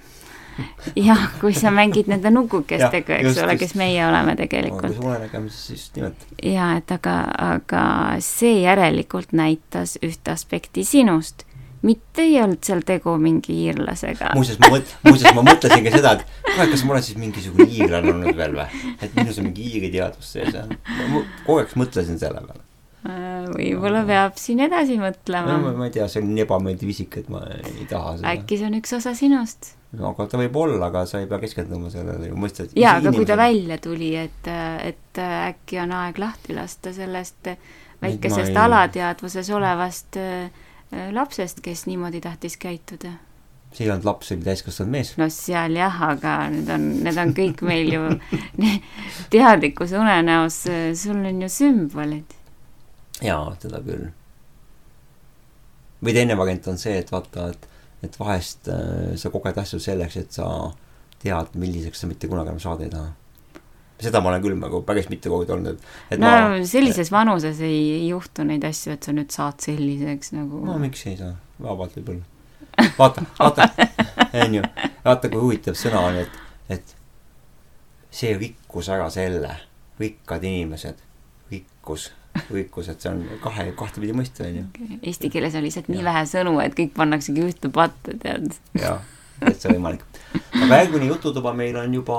jah, kui sa mängid nende nukukestega, eks ole, kes meie oleme tegelikult. unenägemises siis nimelt. jaa, et aga, aga see järelikult näitas ühte aspekti sinust mitte ei olnud seal tegu mingi iirlasega. muuseas, ma mõt-, muuseas ma mõtlesin ka seda, et kuule, kas ma olen siis mingisugune iirlane olnud veel või? et minus on mingi iiri teadvus sees ja ma kogu aeg mõtlesin selle peale. Äh, võib-olla peab siin edasi mõtlema. no ma ei tea, see on nii ebameeldiv isik, et ma ei taha seda. äkki see on üks osa sinust? no aga ta võib olla, aga sa ei pea keskenduma sellele ju, mõistad. jaa, aga kui ta välja tuli, et, et äkki on aeg lahti lasta sellest väikesest ei... alateadvuses olevast Äh, lapsest, kes niimoodi tahtis käituda. see ei olnud laps, see oli täiskasvanud mees. no seal jah, aga need on, need on kõik meil ju teadlikus unenäos, sul on ju sümbolid. Jaa, seda küll. või teine variant on see, et vaata, et, et vahest äh, sa koged asju selleks, et sa tead, milliseks sa mitte kunagi enam saada ei taha seda ma olen küll nagu päris mitu korda olnud, et, no ma, sellises vanuses ei, ei juhtu neid asju, et sa nüüd saad selliseks nagu. no miks ei saa, vabalt võib olla. vaata, vaata, onju, vaata kui huvitav sõna on, et, et see rikkus ära selle, rikkad inimesed, rikkus, rikkus, et see on kahe, kahtepidi mõiste, onju. Eesti keeles on lihtsalt nii vähe sõnu, et kõik pannaksegi ühte patta, tead. jah, täitsa võimalik aga järgmine jututuba meil on juba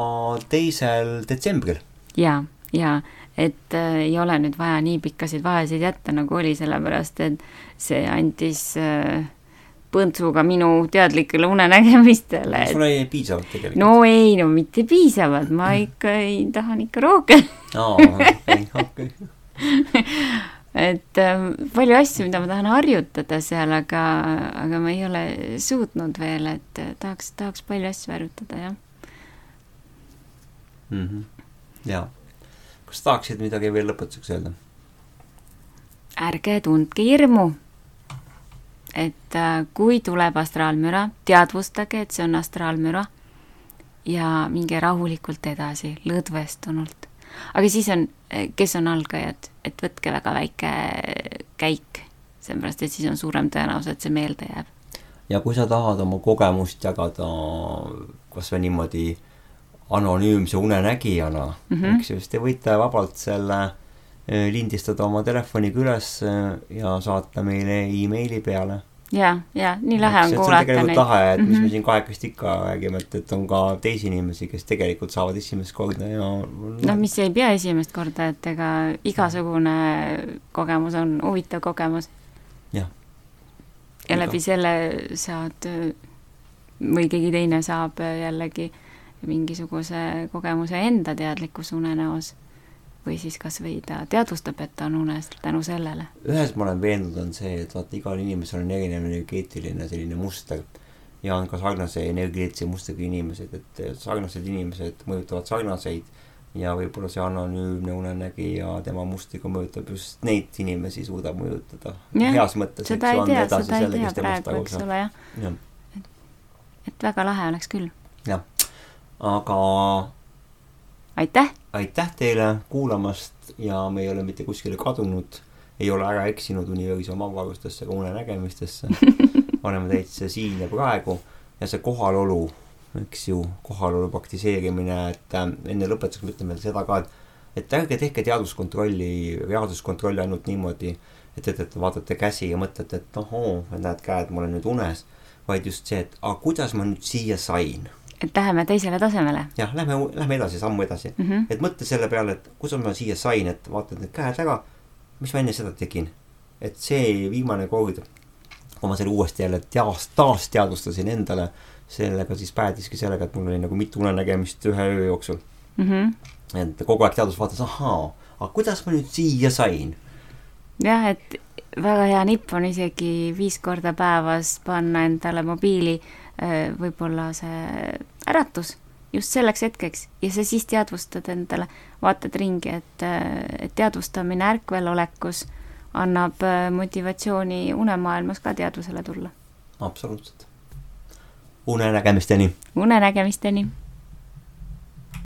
teisel detsembril. ja, ja et äh, ei ole nüüd vaja nii pikkasid vahesid jätta, nagu oli, sellepärast et see andis äh, põntsuga minu teadlikele unenägemistele. sul oli piisavalt tegelikult? no ei, no mitte piisavalt, ma ikka ei, tahan ikka rohkem. aa, okei, okei et äh, palju asju, mida ma tahan harjutada seal, aga, aga ma ei ole suutnud veel, et äh, tahaks, tahaks palju asju harjutada, jah mm. -hmm. jaa. kas tahaksid midagi veel lõpetuseks öelda? ärge tundke hirmu. et äh, kui tuleb astraalmüra, teadvustage, et see on astraalmüra ja minge rahulikult edasi, lõdvestunult. aga siis on, kes on algajad et võtke väga väike käik, sellepärast et siis on suurem tõenäosus, et see meelde jääb. ja kui sa tahad oma kogemust jagada kas või niimoodi anonüümse unenägijana mm, -hmm. eks ju, siis te võite vabalt selle eh, lindistada oma telefoniga üles eh, ja saata meile emaili peale ja, ja nii lahe on kuulata neid. tegelikult lahe, et mm -hmm. mis me mhm. siin kahekesti ikka räägime, et, et on ka teisi inimesi, kes tegelikult saavad esimest korda ja noh, mis ei pea esimest korda, et ega igasugune kogemus on huvitav kogemus. jah. ja läbi selle saad või keegi teine saab jällegi mingisuguse kogemuse enda teadlikus unenäos või siis kas või ta teadvustab, et ta on unes tänu sellele. ühes ma olen veendunud, on see, et vaata, igal inimesel on erinev energeetiline selline muster ja on ka sarnase energeetilise mustriga inimesed, et sarnased inimesed mõjutavad sarnaseid ja võib-olla see anonüümne unenägija tema mustriga mõjutab just neid inimesi, suudab mõjutada ja, heas mõttes. seda ei tea, seda ei tea praegu, eks ole, jah ja. et, et väga lahe oleks küll. jah, aga aitäh! aitäh teile kuulamast ja me ei ole mitte kuskile kadunud, ei ole ära eksinud universumi avarustesse ega unenägemistesse. Oleme täitsa siin ja praegu. Ja see kohalolu, eks ju, kohalolu praktiseerimine, et äh, enne lõpetuseks ma ütlen veel seda ka, et et ärge tehke teaduskontrolli, reaalsuskontrolli ainult niimoodi, et, et, et vaatate käsi ja mõtlete, et ohoo, näed käed, ma olen nüüd unes, vaid just see, et aga kuidas ma nüüd siia sain et läheme teisele tasemele. jah, lähme, lähme edasi, sammu edasi mm. -hmm. et mõtle selle peale, et kuidas ma siia sain, et vaatad need käed ära, mis ma enne seda tegin. et see viimane kord, kui ma selle uuesti jälle teas, taas teadvustasin endale, sellega siis päädiski sellega, et mul oli nagu mitu unenägemist ühe öö jooksul mm. -hmm. et kogu aeg teadvus vaatas, ahaa, aga kuidas ma nüüd siia sain? jah, et väga hea nipp on isegi viis korda päevas panna endale mobiili Äh, võib-olla see äratus just selleks hetkeks ja sa siis teadvustad endale, vaatad ringi, et, et teadvustamine ärkvelolekus annab äh, motivatsiooni unemaailmas ka teadvusele tulla. absoluutselt. unenägemisteni. unenägemisteni